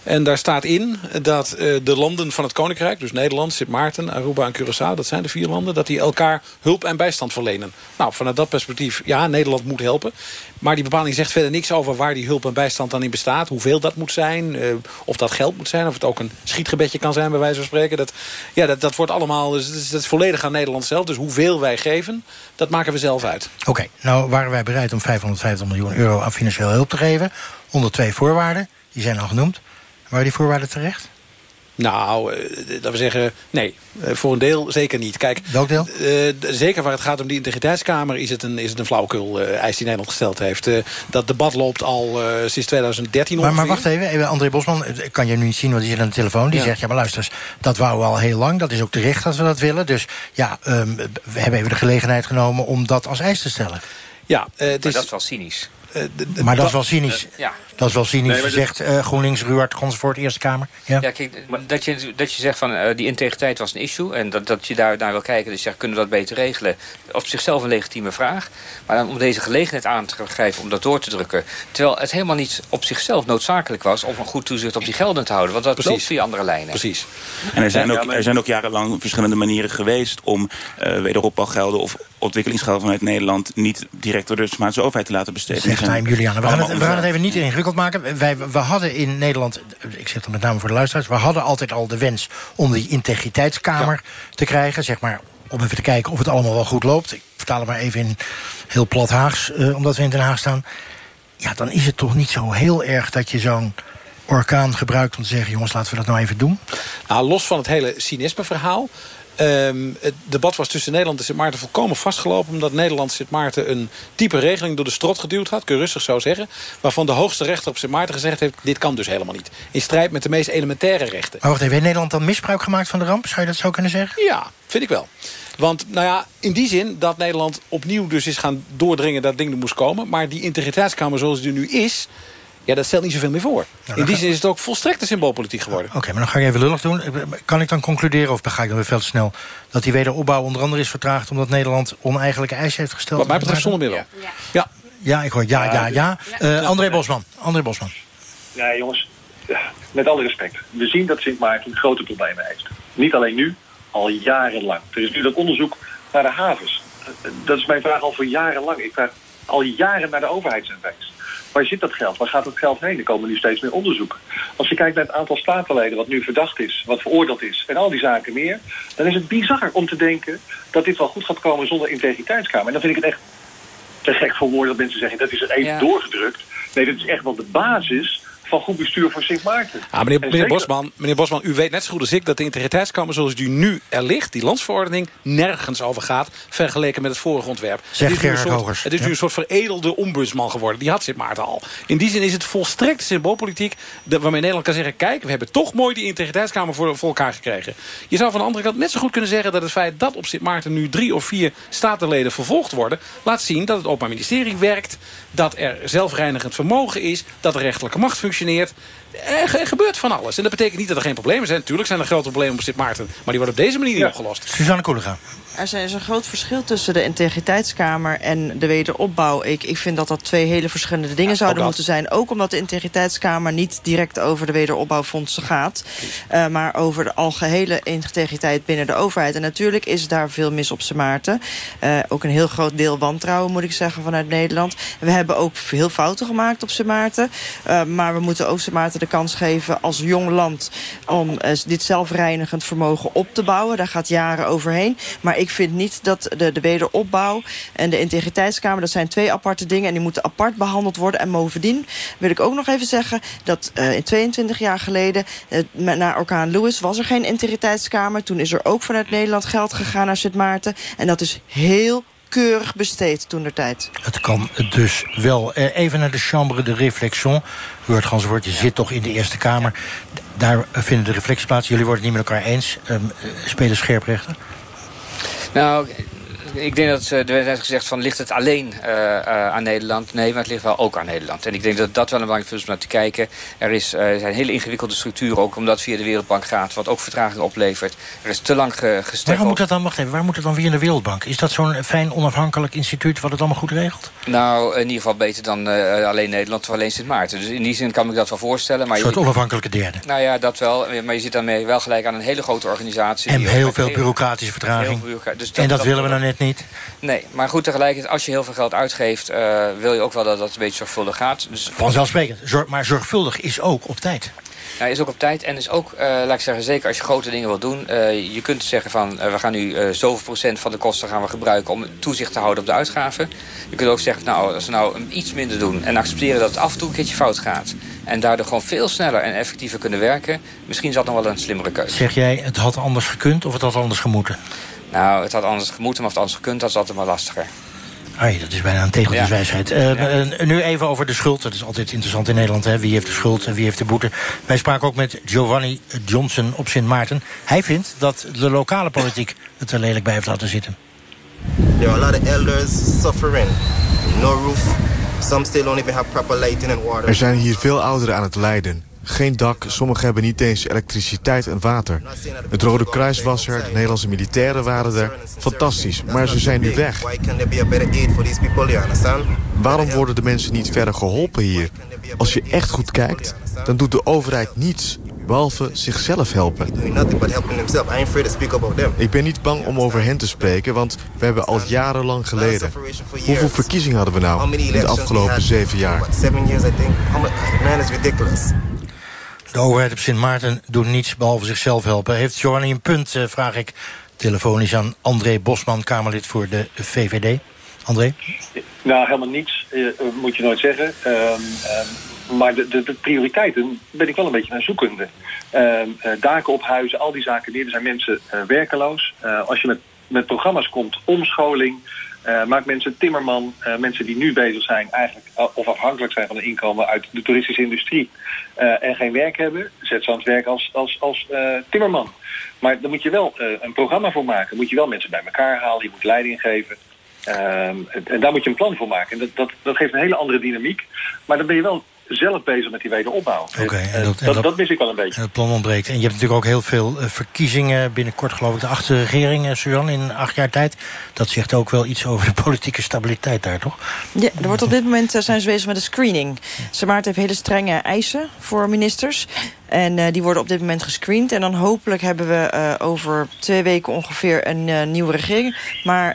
En daar staat in dat eh, de landen van het Koninkrijk... dus Nederland, Sint Maarten, Aruba en Curaçao... dat zijn de vier landen, dat die elkaar hulp en bijstand verlenen. Nou, vanuit dat perspectief, ja, Nederland moet helpen. Maar die bepaling zegt verder niks over waar die hulp en bijstand dan in bestaat. Hoeveel dat moet zijn, eh, of dat geld moet zijn... of het ook een schietgebedje kan zijn, bij wijze van spreken. Dat, ja, dat, dat wordt allemaal, dus dat is, volledig aan Nederland zelf. Dus hoeveel wij geven, dat maken we zelf uit. Oké, nou waren wij bereid om 550 miljoen euro aan financiële hulp te geven... onder twee voorwaarden, die zijn al genoemd. Waren die voorwaarden terecht? Nou, eh, laten we zeggen, nee. Eh, voor een deel zeker niet. Kijk, Welk deel? eh, zeker waar het gaat om die integriteitskamer... is het een, is het een flauwekul eh, eis die Nederland gesteld heeft. Eh, dat debat loopt al eh, sinds 2013 Maar, maar wacht even, even, André Bosman, ik kan je nu niet zien, want die zit aan de telefoon. Die Ja. zegt, ja maar luister eens, dat wouden we al heel lang. Dat is ook terecht dat we dat willen. Dus ja, ehm, we hebben even de gelegenheid genomen om dat als eis te stellen. Ja, eh, het Maar is... dat is wel cynisch. Maar dat is wel cynisch. Ja. Dat is wel cynisch, Nee, zegt eh, GroenLinks, Ruard Gonsvoort, Eerste Kamer. Ja. Ja, kijk, dat je, dat je zegt van eh, die integriteit was een issue... en dat, dat je daar naar wil kijken, dus je zegt, kunnen we dat beter regelen? Op zichzelf een legitieme vraag. Maar dan om deze gelegenheid aan te grijpen om dat door te drukken... terwijl het helemaal niet op zichzelf noodzakelijk was... om een goed toezicht op die gelden te houden. Want dat Precies. loopt via andere lijnen. Precies. En er zijn, ook, er zijn ook jarenlang verschillende manieren geweest om uh, wederopbouwgelden of ontwikkelingsgelden vanuit Nederland niet direct door de Spaanse overheid te laten besteden. Zegt Juliana. We gaan, het, we gaan het even niet ingewikkeld maken. Wij, we hadden in Nederland, ik zeg dat met name voor de luisteraars... we hadden altijd al de wens om die integriteitskamer te krijgen. Zeg maar, om even te kijken of het allemaal wel goed loopt. Ik vertaal het maar even in heel plat Haags, eh, omdat we in Den Haag staan. Ja, dan is het toch niet zo heel erg dat je zo'n orkaan gebruikt... om te zeggen, jongens, laten we dat nou even doen. Nou, los van het hele cynisme-verhaal... Ehm, het debat was tussen Nederland en Sint Maarten volkomen vastgelopen... omdat Nederland Sint Maarten een type regeling door de strot geduwd had... kun je rustig zo zeggen... waarvan de hoogste rechter op Sint Maarten gezegd heeft... dit kan dus helemaal niet. In strijd met de meest elementaire rechten. Maar wacht even, heeft Nederland dan misbruik gemaakt van de ramp? Zou je dat zo kunnen zeggen? Ja, vind ik wel. Want nou ja, in die zin dat Nederland opnieuw dus is gaan doordringen... dat ding er moest komen. Maar die integriteitskamer zoals die nu is... Ja, dat stelt niet zoveel meer voor. dan in die ga- zin is het ook volstrekte symboolpolitiek geworden. Oké, maar dan ga ik even lullig doen. Kan ik dan concluderen, of ga ik dan weer veel te snel... dat die wederopbouw onder andere is vertraagd... omdat Nederland oneigenlijke eisen heeft gesteld? Wat mij betreft zonder meer wel. Ja. Ja, ik hoor ja, ja, ja. Eh, André Bosman. André Bosman. Nee, jongens, ja, met alle respect. We zien dat Sint Maarten grote problemen heeft. Niet alleen nu, al jarenlang. Er is nu dat onderzoek naar de havens. Dat is mijn vraag al voor jarenlang. Ik vraag al jaren naar de overheidsinvest. Waar zit dat geld? Waar gaat het geld heen? Er komen nu steeds meer onderzoeken. Als je kijkt naar het aantal statenleden wat nu verdacht is, wat veroordeeld is en al die zaken meer, dan is het bizar om te denken dat dit wel goed gaat komen zonder integriteitskamer. En dan vind ik het echt te gek voor woorden dat mensen zeggen dat is er even Ja. doorgedrukt. Nee, dat is echt wel de basis van goed bestuur voor Sint Maarten. Ah, meneer, En meneer, zeker- Bosman, meneer Bosman, u weet net zo goed als ik... dat de integriteitskamer zoals die nu er ligt... die landsverordening nergens over gaat... vergeleken met het vorige ontwerp. Zegt Het is nu een soort- Hogers. Het is nu een soort veredelde ombudsman geworden. Die had Sint Maarten al. In die zin is het volstrekt symboolpolitiek... de- waarmee Nederland kan zeggen... kijk, we hebben toch mooi die integriteitskamer voor, voor elkaar gekregen. Je zou van de andere kant net zo goed kunnen zeggen... dat het feit dat op Sint Maarten nu drie of vier statenleden vervolgd worden... laat zien dat het Openbaar Ministerie werkt... dat er zelfreinigend vermogen is... dat er rechterlijke macht functioneert functioneert Er, gebeurt van alles. En dat betekent niet dat er geen problemen zijn. Natuurlijk zijn er grote problemen op Sint Maarten. Maar die worden op deze manier niet opgelost. Suzanne Koelega. Er is een groot verschil tussen de integriteitskamer en de wederopbouw. Ik, ik vind dat dat twee hele verschillende dingen zouden moeten zijn. Ook omdat de integriteitskamer niet direct over de wederopbouwfondsen gaat. Uh, maar over de algehele integriteit binnen de overheid. En natuurlijk is daar veel mis op Sint Maarten. Uh, ook een heel groot deel wantrouwen, moet ik zeggen, vanuit Nederland. We hebben ook veel fouten gemaakt op Sint Maarten. Uh, maar we moeten ook Sint Maarten de kans geven als jong land... om dit zelfreinigend vermogen op te bouwen. Daar gaat jaren overheen. Maar ik vind niet dat de, de wederopbouw en de integriteitskamer... dat zijn twee aparte dingen en die moeten apart behandeld worden. En bovendien wil ik ook nog even zeggen... dat uh, in 22 jaar geleden, uh, na orkaan Lewis... was er geen integriteitskamer. Toen is er ook vanuit Nederland geld gegaan naar Sint Maarten. En dat is heel keurig besteed toen de tijd. Het kan dus wel. Uh, even naar de chambre de réflexion. Woord Ganswoord, je zit toch in de Eerste Kamer. Daar vinden de reflecties plaats. Jullie worden het niet met elkaar eens. Um, spelen scherprechter? Nou, ik denk dat er werd gezegd van ligt het alleen uh, uh, aan Nederland? Nee, maar het ligt wel ook aan Nederland. En ik denk dat dat wel een belangrijk punt is om naar te kijken. Er is, zijn hele ingewikkelde structuren, ook omdat het via de Wereldbank gaat, wat ook vertraging oplevert. Er is te lang ge gestrekt. Waarom moet dat dan, wacht even, waar moet het dan weer in de Wereldbank? Is dat zo'n fijn onafhankelijk instituut wat het allemaal goed regelt? Nou, in ieder geval beter dan alleen Nederland of alleen Sint Maarten. Dus in die zin kan ik dat wel voorstellen. Maar een soort je, onafhankelijke derde. Nou ja, dat wel. Maar je zit daarmee wel gelijk aan een hele grote organisatie. En heel veel bureaucratische vertraging. Dus dat, en dat, dat willen we nou net niet? Nee, maar goed, tegelijkertijd, als je heel veel geld uitgeeft... Uh, wil je ook wel dat dat een beetje zorgvuldig gaat. Dus... Vanzelfsprekend. Zorg, maar zorgvuldig is ook op tijd. Nou, is ook op tijd en is ook, uh, laat ik zeggen, zeker als je grote dingen wilt doen. Uh, je kunt zeggen van, we gaan nu zoveel procent van de kosten gaan we gebruiken om toezicht te houden op de uitgaven. Je kunt ook zeggen, nou, als we nou iets minder doen en accepteren dat het af en toe een keertje fout gaat. En daardoor gewoon veel sneller en effectiever kunnen werken. Misschien is dat nog wel een slimmere keuze. Zeg jij, het had anders gekund of het had anders gemoeten? Nou, het had anders gemoeten, maar of het anders gekund, dat is altijd maar lastiger. Ai, dat is bijna een tegeltjeswijsheid. Ja. Uh, ja. Nu even over de schuld. Dat is altijd interessant in Nederland. Hè? Wie heeft de schuld en wie heeft de boete? Wij spraken ook met Giovanni Johnson op Sint Maarten. Hij vindt dat de lokale politiek het er lelijk bij heeft laten zitten. There are a lot of elders suffering. No roof. Some still don't even have proper lighting and water. Er zijn hier veel ouderen aan het lijden. Geen dak, sommigen hebben niet eens elektriciteit en water. Het Rode Kruis was er, de Nederlandse militairen waren er. Fantastisch, maar ze zijn nu weg. Waarom worden de mensen niet verder geholpen hier? Als je echt goed kijkt, dan doet de overheid niets behalve zichzelf helpen. Ik ben niet bang om over hen te spreken, want we hebben al jarenlang geleden. Hoeveel verkiezingen hadden we nou in de afgelopen zeven jaar? De overheid op Sint Maarten doet niets behalve zichzelf helpen. Heeft Giovanni een punt, uh, vraag ik telefonisch aan André Bosman, Kamerlid voor de VVD. André? Nou, helemaal niets, uh, moet je nooit zeggen. Um, um, maar de, de, prioriteiten ben ik wel een beetje naar zoekende. Uh, daken op huizen, al die zaken meer. Er zijn mensen werkeloos. als je met, met programma's komt, omscholing... Uh, maakt mensen timmerman, uh, mensen die nu bezig zijn eigenlijk uh, of afhankelijk zijn van een inkomen uit de toeristische industrie en geen werk hebben, zet ze aan het werk als, als, als timmerman. Maar daar moet je wel een programma voor maken. Moet je wel mensen bij elkaar halen, je moet leiding geven. Ehm, en daar moet je een plan voor maken. En dat, dat, dat geeft een hele andere dynamiek. Maar dan ben je wel zelf bezig met die wederopbouw. Okay, en dat, en dat, dat, mis ik wel een beetje. En het plan ontbreekt. En je hebt natuurlijk ook heel veel uh, verkiezingen binnenkort, geloof ik, de achtste regering, uh, Suzanne, in acht jaar tijd. Dat zegt ook wel iets over de <laughs> politieke stabiliteit daar, toch? Ja, er wordt op dit moment zijn ze bezig met een screening. Samaart heeft hele strenge eisen voor ministers. En uh, die worden op dit moment gescreend. En dan hopelijk hebben we uh, over twee weken ongeveer een uh, nieuwe regering. Maar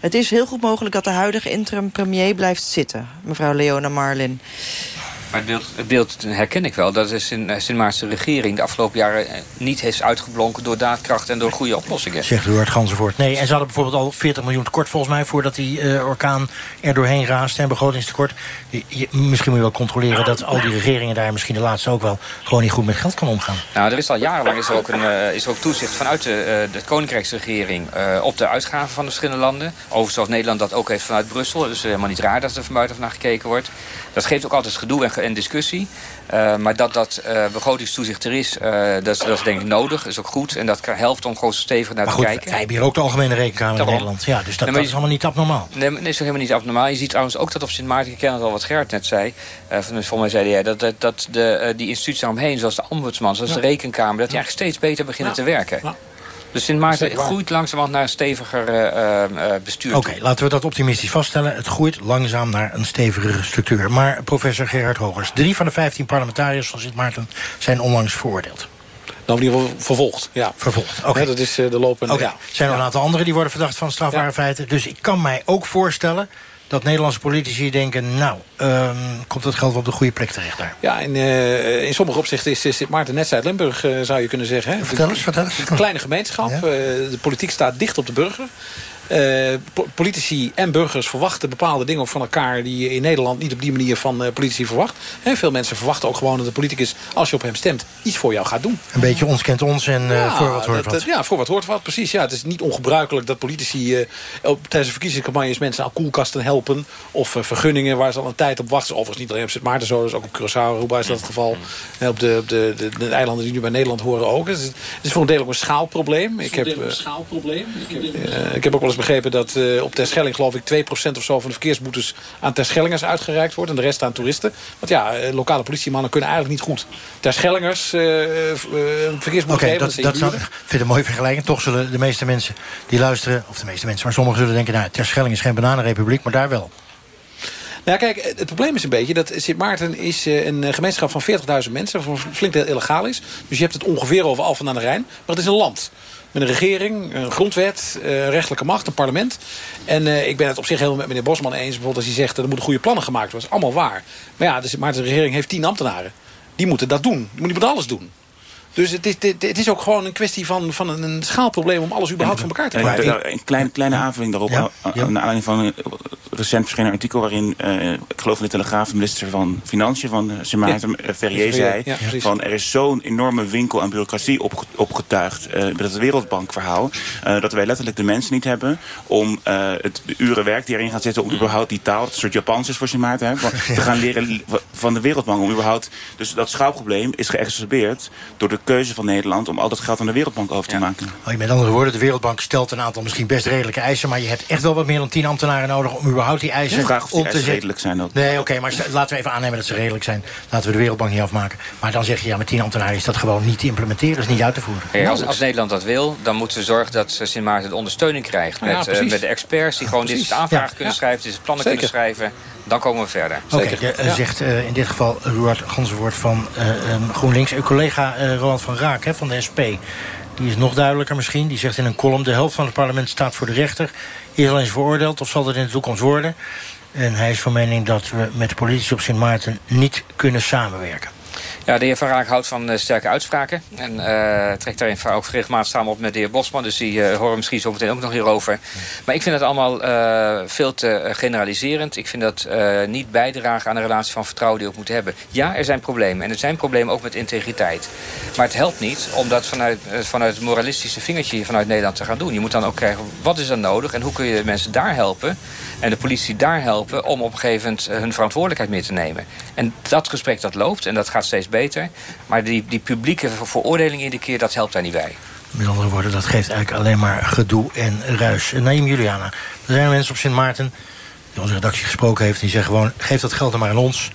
het is heel goed mogelijk dat de huidige interim premier blijft zitten. Mevrouw Leona Marlin. Maar het beeld, het beeld herken ik wel. Dat de Sint-Maartse regering de afgelopen jaren niet heeft uitgeblonken... door daadkracht en door goede oplossingen. Zegt Ruud Ganzenvoort. Nee, en ze hadden bijvoorbeeld al 40 miljoen tekort volgens mij... voordat die uh, orkaan er doorheen raast en begrotingstekort. Je, je, misschien moet je wel controleren dat al die regeringen daar... misschien de laatste ook wel gewoon niet goed met geld kan omgaan. Nou, er is al jarenlang is er ook, een, uh, is er ook toezicht vanuit de, uh, de Koninkrijksregering... op de uitgaven van de verschillende landen. Overigens zoals Nederland dat ook heeft vanuit Brussel. Dus helemaal niet raar dat er van buitenaf naar gekeken wordt. Dat geeft ook altijd gedoe en en discussie. Uh, maar dat dat uh, begrotingstoezicht er is, uh, dat, is, dat is denk ik nodig. Is ook goed. En dat helpt om gewoon stevig naar maar te goed, kijken. Wij hebben hier ook de Algemene Rekenkamer in Nederland. Ja, dus dat, nee, dat is allemaal niet abnormaal. Nee, dat is helemaal niet abnormaal. Je ziet trouwens ook dat op Sint Maarten, ik ken het al wat Gerrit net zei. volgens mij zei jij dat, dat, dat de, die instituties daaromheen, zoals de ombudsman, zoals ja. de Rekenkamer, dat die eigenlijk steeds beter beginnen ja. te werken. Ja. Dus Sint Maarten groeit langzamerhand naar een steviger uh, uh, bestuur. Oké, okay, laten we dat optimistisch vaststellen. Het groeit langzaam naar een stevigere structuur. Maar professor Gerard Hogers, drie van de vijftien parlementariërs van Sint Maarten zijn onlangs veroordeeld. Nou, in ieder geval vervolgd, ja. Vervolgd, oké. Okay. Ja, dat is uh, de lopende... Okay. Ja. Er zijn nog een aantal anderen die worden verdacht van strafbare ja. feiten. Dus ik kan mij ook voorstellen dat Nederlandse politici denken... nou, um, komt het geld wel op de goede plek terecht daar? Ja, in, uh, in sommige opzichten is, is Maarten net Zuid-Limburg, uh, zou je kunnen zeggen. Hè? Vertel eens, vertel eens. Een kleine gemeenschap. Ja? Uh, de politiek staat dicht op de burger. Uh, politici en burgers verwachten bepaalde dingen ook van elkaar... die je in Nederland niet op die manier van uh, politici verwacht. He, veel mensen verwachten ook gewoon dat de politicus... als je op hem stemt, iets voor jou gaat doen. Een beetje ons kent ons en uh, ja, voor wat hoort dat, wat. Ja, voor wat hoort wat, precies. Ja, het is niet ongebruikelijk dat politici op, tijdens de verkiezingscampagnes... mensen aan koelkasten helpen of vergunningen waar ze al een tijd op wachten. Overigens niet alleen op Sint Maarten zo, dus ook op Curaçao, Aruba is dat het geval. En op de, op de, de, de, eilanden die nu bij Nederland horen ook. Het is, het is voor een deel ook een schaalprobleem. Ik heb, een schaalprobleem. Ik heb, ik heb ook wel eens begrepen dat uh, op Terschelling geloof ik 2% of zo van de verkeersboetes aan Terschellingers uitgereikt wordt. En de rest aan toeristen. Want ja, lokale politiemannen kunnen eigenlijk niet goed Terschellingers uh, uh, verkeersboete okay, geven. Dat, dat zou, ik vind een mooie vergelijking. Toch zullen de meeste mensen die luisteren, of de meeste mensen, maar sommigen zullen denken, nou, Terschelling is geen bananenrepubliek, maar daar wel. Nou kijk, het probleem is een beetje dat Sint Maarten is een gemeenschap van 40.000 mensen, wat flink deel illegaal is. Dus je hebt het ongeveer over Alphen aan de Rijn, maar het is een land met een regering, een grondwet, uh, rechtelijke macht, een parlement. En uh, ik ben het op zich helemaal met meneer Bosman eens. Bijvoorbeeld als hij zegt dat er moeten goede plannen gemaakt worden. Dat is allemaal waar. Maar ja, dus, maar de regering heeft tien ambtenaren. Die moeten dat doen. Die moeten alles doen. Dus het is, het is ook gewoon een kwestie van, van een schaalprobleem... om alles überhaupt van elkaar te krijgen. Een kleine, kleine aanvulling daarop. Ja, ja. Naar aanleiding van een recent verschenen artikel... waarin, uh, ik geloof in de Telegraaf... de minister van Financiën van Sint Maarten, ja. Ferrier, zei... Ja, van er is zo'n enorme winkel aan bureaucratie op, opgetuigd... Uh, met het Wereldbankverhaal... Uh, dat wij letterlijk de mensen niet hebben... om het uren werk die erin gaat zitten... om überhaupt die taal, dat een soort Japans is voor Sint Maarten... Hè, te gaan leren van de Wereldbank. Om überhaupt, dus dat schaalprobleem is geëxacerbeerd... door de keuze van Nederland om al dat geld aan de Wereldbank over te ja. maken. Oh, met andere woorden, de Wereldbank stelt een aantal misschien best redelijke eisen... maar je hebt echt wel wat meer dan tien ambtenaren nodig om überhaupt die eisen... Ja, vraag of die om te eisen redelijk zijn ook. Nee, oké, okay, maar laten we even aannemen dat ze redelijk zijn. Laten we de Wereldbank niet afmaken. Maar dan zeg je, ja, met tien ambtenaren is dat gewoon niet te implementeren... is niet uit te voeren. Hey, als, als, Nederland dat wil, dan moeten we zorgen dat Sint Maarten de ondersteuning krijgt... met, ja, uh, met de experts die gewoon dit soort aanvragen kunnen schrijven... dit plannen Zeker. kunnen schrijven... Dan komen we verder. Oké, okay, ja. zegt uh, in dit geval Ruud Gansenwoord van uh, um, GroenLinks. Uw collega uh, Van Raak hè, van de SP. Die is nog duidelijker misschien. Die zegt in een column... de helft van het parlement staat voor de rechter. Is al eens veroordeeld of zal dat in de toekomst worden? En hij is van mening dat we met de politici op Sint Maarten... niet kunnen samenwerken. Ja, de heer Van Raak houdt van uh, sterke uitspraken. En uh, trekt daarin ook regelmatig samen op met de heer Bosman. Dus die uh, horen misschien zo meteen ook nog hierover. Maar ik vind het allemaal veel te generaliserend. Ik vind dat niet bijdragen aan de relatie van vertrouwen die we ook moeten hebben. Ja, er zijn problemen. En er zijn problemen ook met integriteit. Maar het helpt niet om dat vanuit, vanuit het moralistische vingertje vanuit Nederland te gaan doen. Je moet dan ook krijgen, wat is er nodig? En hoe kun je mensen daar helpen? En de politie daar helpen om op een gegeven moment hun verantwoordelijkheid mee te nemen. En dat gesprek dat loopt en dat gaat steeds beter. Maar die, die publieke veroordeling iedere keer, dat helpt daar niet bij. Met andere woorden, dat geeft eigenlijk alleen maar gedoe en ruis. Naïm Juliana, er zijn mensen op Sint Maarten... die onze redactie gesproken heeft, die zeggen gewoon... geef dat geld dan maar aan ons...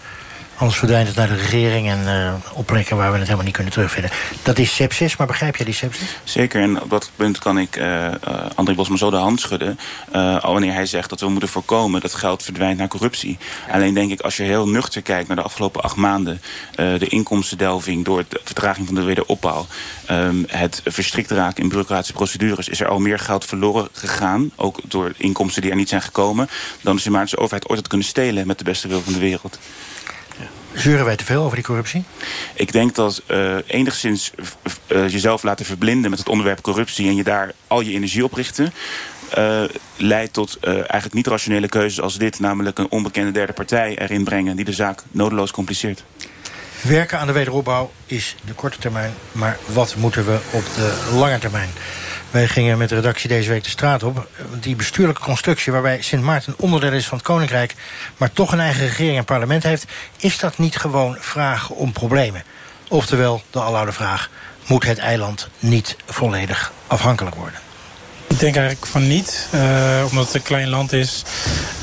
Anders verdwijnt het naar de regering en uh, op plekken waar we het helemaal niet kunnen terugvinden. Dat is sepsis, maar begrijp jij die sepsis? Zeker, en op dat punt kan ik uh, André Bosman zo de hand schudden. al wanneer hij zegt dat we moeten voorkomen dat geld verdwijnt naar corruptie. Ja. Alleen denk ik, als je heel nuchter kijkt naar de afgelopen acht maanden... de inkomstendelving door de vertraging van de wederopbouw... Um, het verstrikt raken in bureaucratische procedures... is er al meer geld verloren gegaan, ook door inkomsten die er niet zijn gekomen... dan de Sint overheid ooit had kunnen stelen met de beste wil van de wereld. Zeuren wij te veel over die corruptie? Ik denk dat uh, enigszins uh, jezelf laten verblinden met het onderwerp corruptie... en je daar al je energie op richten... Uh, leidt tot eigenlijk niet rationele keuzes als dit... namelijk een onbekende derde partij erin brengen... die de zaak nodeloos compliceert. Werken aan de wederopbouw is de korte termijn... maar wat moeten we op de lange termijn? Wij gingen met de redactie deze week de straat op. Die bestuurlijke constructie waarbij Sint Maarten onderdeel is van het Koninkrijk... maar toch een eigen regering en parlement heeft... is dat niet gewoon vragen om problemen? Oftewel, de aloude vraag... moet het eiland niet volledig afhankelijk worden? Ik denk eigenlijk van niet, uh, omdat het een klein land is.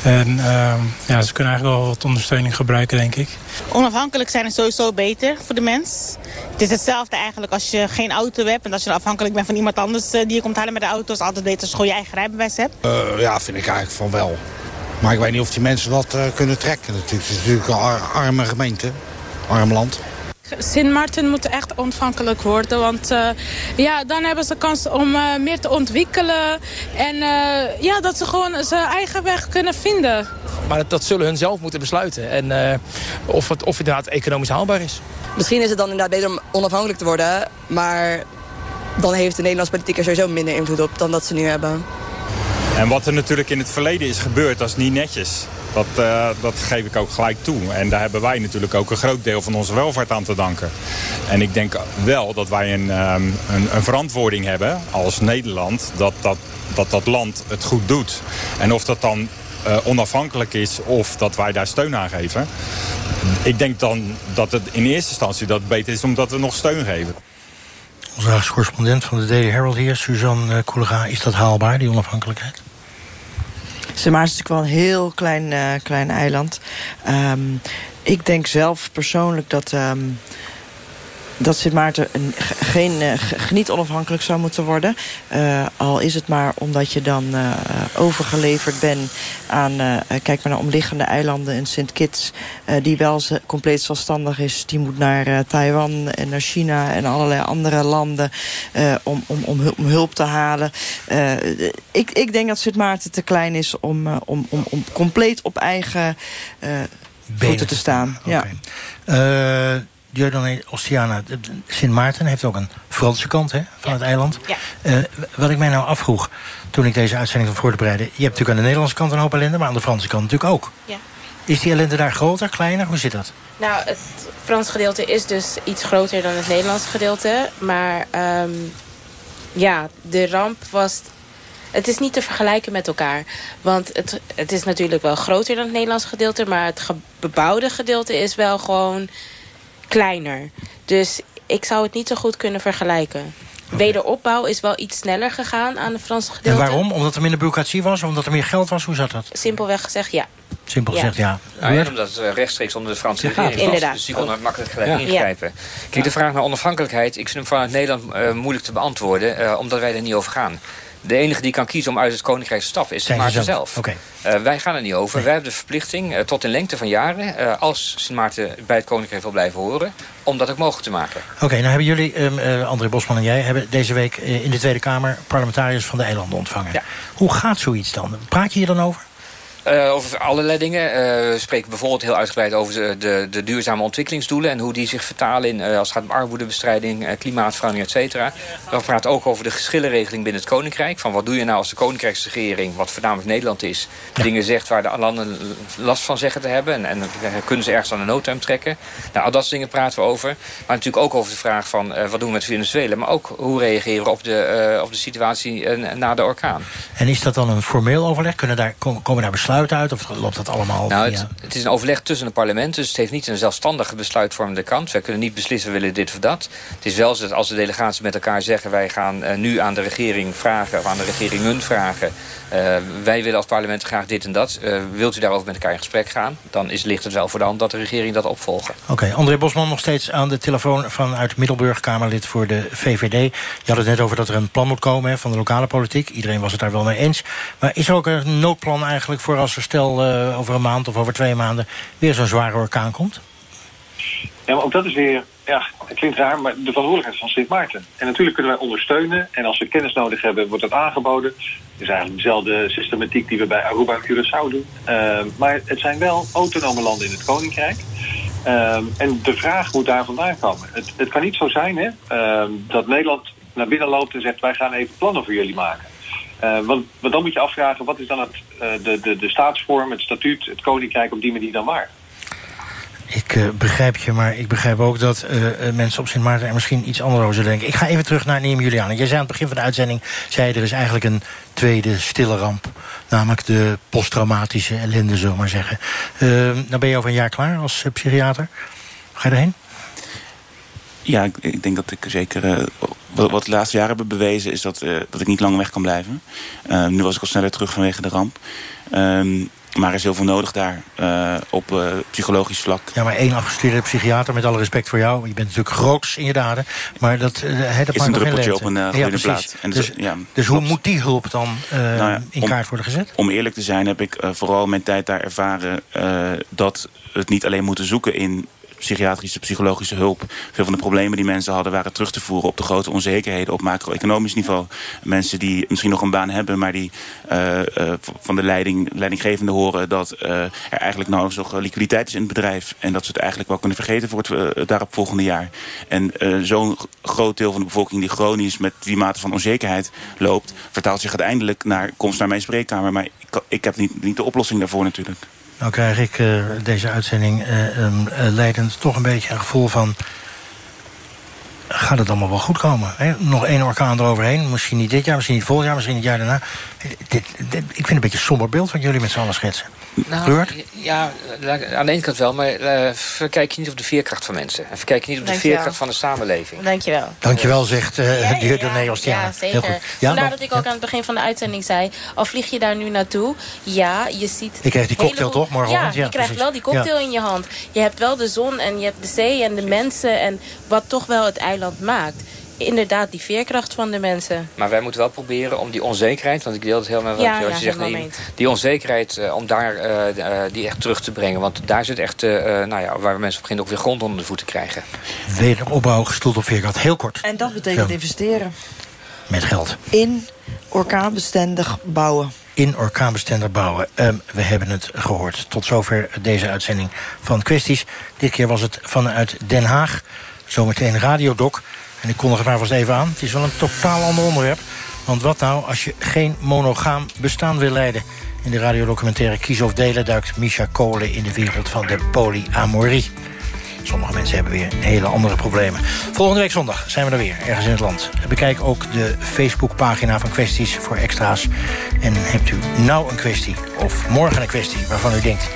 En uh, ja, ze kunnen eigenlijk wel wat ondersteuning gebruiken, denk ik. Onafhankelijk zijn is sowieso beter voor de mens. Het is hetzelfde eigenlijk als je geen auto hebt... en als je afhankelijk bent van iemand anders uh, die je komt halen met de auto... is altijd beter als je gewoon je eigen rijbewijs hebt. Uh, ja, vind ik eigenlijk van wel. Maar ik weet niet of die mensen dat uh, kunnen trekken. Het is natuurlijk een arme gemeente, arm land. Sint Maarten moet echt onafhankelijk worden. Want uh, ja, dan hebben ze kans om uh, meer te ontwikkelen. En uh, ja, dat ze gewoon zijn eigen weg kunnen vinden. Maar dat, dat zullen hun zelf moeten besluiten. En of, het, of inderdaad economisch haalbaar is. Misschien is het dan inderdaad beter om onafhankelijk te worden. Maar dan heeft de Nederlandse politiek er sowieso minder invloed op dan dat ze nu hebben. En wat er natuurlijk in het verleden is gebeurd, dat is niet netjes. Dat, uh, dat geef ik ook gelijk toe. En daar hebben wij natuurlijk ook een groot deel van onze welvaart aan te danken. En ik denk wel dat wij een, um, een, een, verantwoording hebben als Nederland... Dat dat, dat dat land het goed doet. En of dat dan uh, onafhankelijk is of dat wij daar steun aan geven... ik denk dan dat het in eerste instantie dat beter is omdat we nog steun geven. Onze correspondent van de Daily Herald hier, Suzanne Koelega... is dat haalbaar, die onafhankelijkheid? Sint Maarten is natuurlijk wel een heel klein, uh, klein eiland. Um, ik denk zelf persoonlijk dat... Um, dat Sint Maarten een, geen, uh, niet onafhankelijk zou moeten worden. Uh, al is het maar omdat je dan uh, overgeleverd bent aan... kijk maar naar omliggende eilanden in Sint Kitts... die wel compleet zelfstandig is. Die moet naar Taiwan en naar China en allerlei andere landen... om, om, om, om, hulp te halen. ik, ik denk dat Sint Maarten te klein is om, om, om, om compleet op eigen voeten te staan. Okay. Ja. Jordan Oceana, Sint Maarten heeft ook een Franse kant hè, van ja. het eiland. Ja. Uh, wat ik mij nou afvroeg toen ik deze uitzending van voorbereidde... je hebt natuurlijk aan de Nederlandse kant een hoop ellende... maar aan de Franse kant natuurlijk ook. Ja. Is die ellende daar groter, kleiner? Hoe zit dat? Nou, het Franse gedeelte is dus iets groter dan het Nederlandse gedeelte. Maar um, ja, de ramp was... Het is niet te vergelijken met elkaar. Want het, het is natuurlijk wel groter dan het Nederlandse gedeelte... maar het bebouwde gedeelte is wel gewoon kleiner. Dus ik zou het niet zo goed kunnen vergelijken. Okay. Wederopbouw is wel iets sneller gegaan aan de Franse gedeelte. En waarom? Omdat er minder bureaucratie was? Omdat er meer geld was? Hoe zat dat? Simpelweg gezegd, ja. Simpel gezegd, ja. ja. ja omdat het rechtstreeks onder de Franse regering was. Inderdaad. Dus die kon er makkelijk gelijk ingrijpen. Kijk, de vraag naar onafhankelijkheid... ik vind hem vanuit Nederland uh, moeilijk te beantwoorden... Uh, omdat wij er niet over gaan. De enige die kan kiezen om uit het koninkrijk te stappen is Sint Maarten zelf. Okay. Uh, wij gaan er niet over. Nee. Wij hebben de verplichting uh, tot in lengte van jaren... Uh, als Sint Maarten bij het koninkrijk wil blijven horen... om dat ook mogelijk te maken. Oké, okay, nou hebben jullie, um, André Bosman en jij... hebben deze week in de Tweede Kamer parlementariërs van de eilanden ontvangen. Ja. Hoe gaat zoiets dan? Praat je hier dan over? Uh, over allerlei dingen. Uh, we spreken bijvoorbeeld heel uitgebreid over de, de, duurzame ontwikkelingsdoelen... en hoe die zich vertalen in, uh, als het gaat om armoedebestrijding, klimaatverandering, et cetera. We praten ook over de geschillenregeling binnen het Koninkrijk. Van wat doe je nou als de Koninkrijksregering, wat voornamelijk Nederland is... Dingen zegt waar de landen last van zeggen te hebben... en, en kunnen ze ergens aan de noodtuin trekken. Nou, al dat soort dingen praten we over. Maar natuurlijk ook over de vraag van wat doen we met Venezuela... maar ook hoe reageren we op de, op de situatie na de orkaan. En is dat dan een formeel overleg? Kunnen daar, komen daar besluiten uit? Of loopt dat allemaal? Nou, het, het, is een overleg tussen de parlementen. Dus het heeft niet een zelfstandige besluitvormende kant. Wij kunnen niet beslissen, we willen dit of dat. Het is wel zo dat als de delegaties met elkaar zeggen... wij gaan uh, nu aan de regering vragen, of aan de regeringen vragen... Uh, wij willen als parlement graag dit en dat. Uh, wilt u daarover met elkaar in gesprek gaan? Dan is, ligt het wel voor de hand dat de regering dat opvolgt. Oké, okay, André Bosman nog steeds aan de telefoon vanuit Middelburg, Kamerlid voor de VVD. Je had het net over dat er een plan moet komen hè, van de lokale politiek. Iedereen was het daar wel mee eens. Maar is er ook een noodplan eigenlijk voor als er stel uh, over een maand of over twee maanden... weer zo'n zware orkaan komt? Ja, maar ook dat is weer, ja, het klinkt raar, maar de verantwoordelijkheid van Sint Maarten. En natuurlijk kunnen wij ondersteunen. En als we kennis nodig hebben, wordt dat aangeboden. Het is eigenlijk dezelfde systematiek die we bij Aruba en Curaçao doen. Uh, maar het zijn wel autonome landen in het Koninkrijk. Uh, en de vraag moet daar vandaan komen. Het, het kan niet zo zijn hè, uh, dat Nederland naar binnen loopt en zegt... wij gaan even plannen voor jullie maken. Uh, want, want, dan moet je afvragen, wat is dan het, uh, de, de, de staatsvorm, het statuut, het koninkrijk op die manier dan waar? Ik uh, begrijp je, maar ik begrijp ook dat uh, mensen op Sint Maarten er misschien iets anders over zullen denken. Ik ga even terug naar Neem Juliane. Jij zei aan het begin van de uitzending, zei er is eigenlijk een tweede stille ramp. Namelijk de posttraumatische ellende, zullen we maar zeggen. Uh, nou ben je over een jaar klaar als psychiater. Ga je erheen? Ja, ik, ik, denk dat ik zeker... Uh, wat, wat, de laatste jaren hebben bewezen... is dat, uh, dat ik niet lang weg kan blijven. Uh, nu was ik al sneller terug vanwege de ramp. Um, maar er is heel veel nodig daar op psychologisch vlak. Ja, maar één afgestudeerde psychiater, met alle respect voor jou... je bent natuurlijk groots in je daden, maar dat, dat is een druppeltje op een uh, ja, plaat. En dus, dus, ja, dus hoe moet die hulp dan nou ja, in kaart om, worden gezet? Om eerlijk te zijn heb ik vooral mijn tijd daar ervaren... dat het niet alleen moeten zoeken in psychiatrische, psychologische hulp. Veel van de problemen die mensen hadden waren terug te voeren op de grote onzekerheden op macro-economisch niveau. Mensen die misschien nog een baan hebben, maar die uh, uh, van de leiding, leidinggevende horen dat uh, er eigenlijk nauwelijks nog liquiditeit is in het bedrijf. En dat ze het eigenlijk wel kunnen vergeten voor het daarop volgende jaar. En zo'n groot deel van de bevolking die chronisch met die mate van onzekerheid loopt, vertaalt zich uiteindelijk naar komst naar mijn spreekkamer. Maar ik, ik heb niet, niet de oplossing daarvoor natuurlijk. Nou krijg ik uh, deze uitzending um, uh, leidend toch een beetje een gevoel van... gaat het allemaal wel goed komen? Hè? Nog één orkaan eroverheen. Misschien niet dit jaar, misschien niet volgend jaar, misschien het jaar daarna. Dit, ik vind een beetje een somber beeld wat jullie met z'n allen schetsen. Nou, ja, aan de ene kant wel, maar uh, verkijk je niet op de veerkracht van mensen. En verkijk je niet op de veerkracht van de samenleving. Dankjewel. Dankjewel, zegt uh, ja, ja, de ja, Ja, zeker. Vandaar dat ik ook aan het begin van de uitzending zei... al vlieg je daar nu naartoe, ja, je ziet... Je krijgt die cocktail toch morgen? Ja, je krijgt wel die cocktail in je hand. Je hebt wel de zon en je hebt de zee en de mensen... en wat toch wel het eiland maakt inderdaad die veerkracht van de mensen. Maar wij moeten wel proberen om die onzekerheid... want ik deel het helemaal wat, ja, wat je zegt... Nee, die onzekerheid, uh, om daar uh, uh, die echt terug te brengen. Want daar zit echt, nou ja, waar mensen beginnen ook weer grond onder de voeten krijgen. Wederopbouw gestoeld op veerkracht, heel kort. En dat betekent Zo. investeren. Met geld. In orkaanbestendig bouwen. In orkaanbestendig bouwen. Um, we hebben het gehoord. Tot zover deze uitzending van Kwesties. Dit keer was het vanuit Den Haag. Zometeen Radiodoc. En ik kondig het maar vast even aan. Het is wel een totaal ander onderwerp. Want wat nou als je geen monogaam bestaan wil leiden? In de radiodocumentaire Kies of Delen duikt Misha Kolen in de wereld van de polyamorie. Sommige mensen hebben weer hele andere problemen. Volgende week zondag zijn we er weer, ergens in het land. Bekijk ook de Facebookpagina van Kwesties voor extra's. En hebt u nou een kwestie, of morgen een kwestie... waarvan u denkt,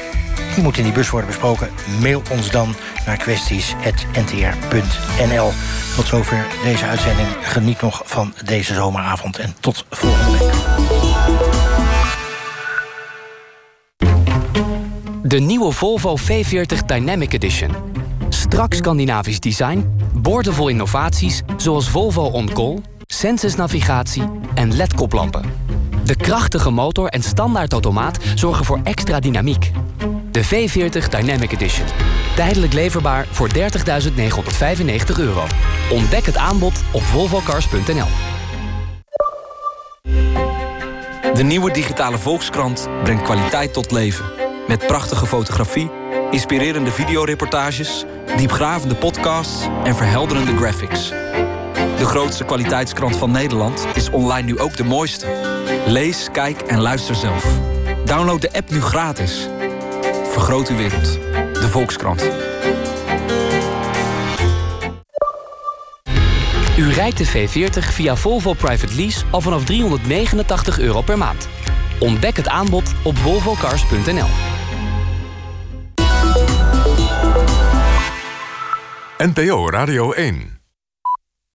die moet in die bus worden besproken... mail ons dan naar kwesties.ntr.nl. Tot zover deze uitzending. Geniet nog van deze zomeravond en tot volgende week. De nieuwe Volvo V40 Dynamic Edition. Strak Scandinavisch design, boordevol innovaties... zoals Volvo On Call, Sensus navigatie en LED-koplampen. De krachtige motor en standaard automaat zorgen voor extra dynamiek. De V40 Dynamic Edition. Tijdelijk leverbaar voor 30.995 euro. Ontdek het aanbod op volvocars.nl. De nieuwe digitale Volkskrant brengt kwaliteit tot leven. Met prachtige fotografie, inspirerende videoreportages... diepgravende podcasts en verhelderende graphics. De grootste kwaliteitskrant van Nederland is online nu ook de mooiste. Lees, kijk en luister zelf. Download de app nu gratis. Vergroot uw wereld. De Volkskrant. U rijdt de V40 via Volvo Private Lease al vanaf 389 euro per maand. Ontdek het aanbod op volvocars.nl. NPO Radio 1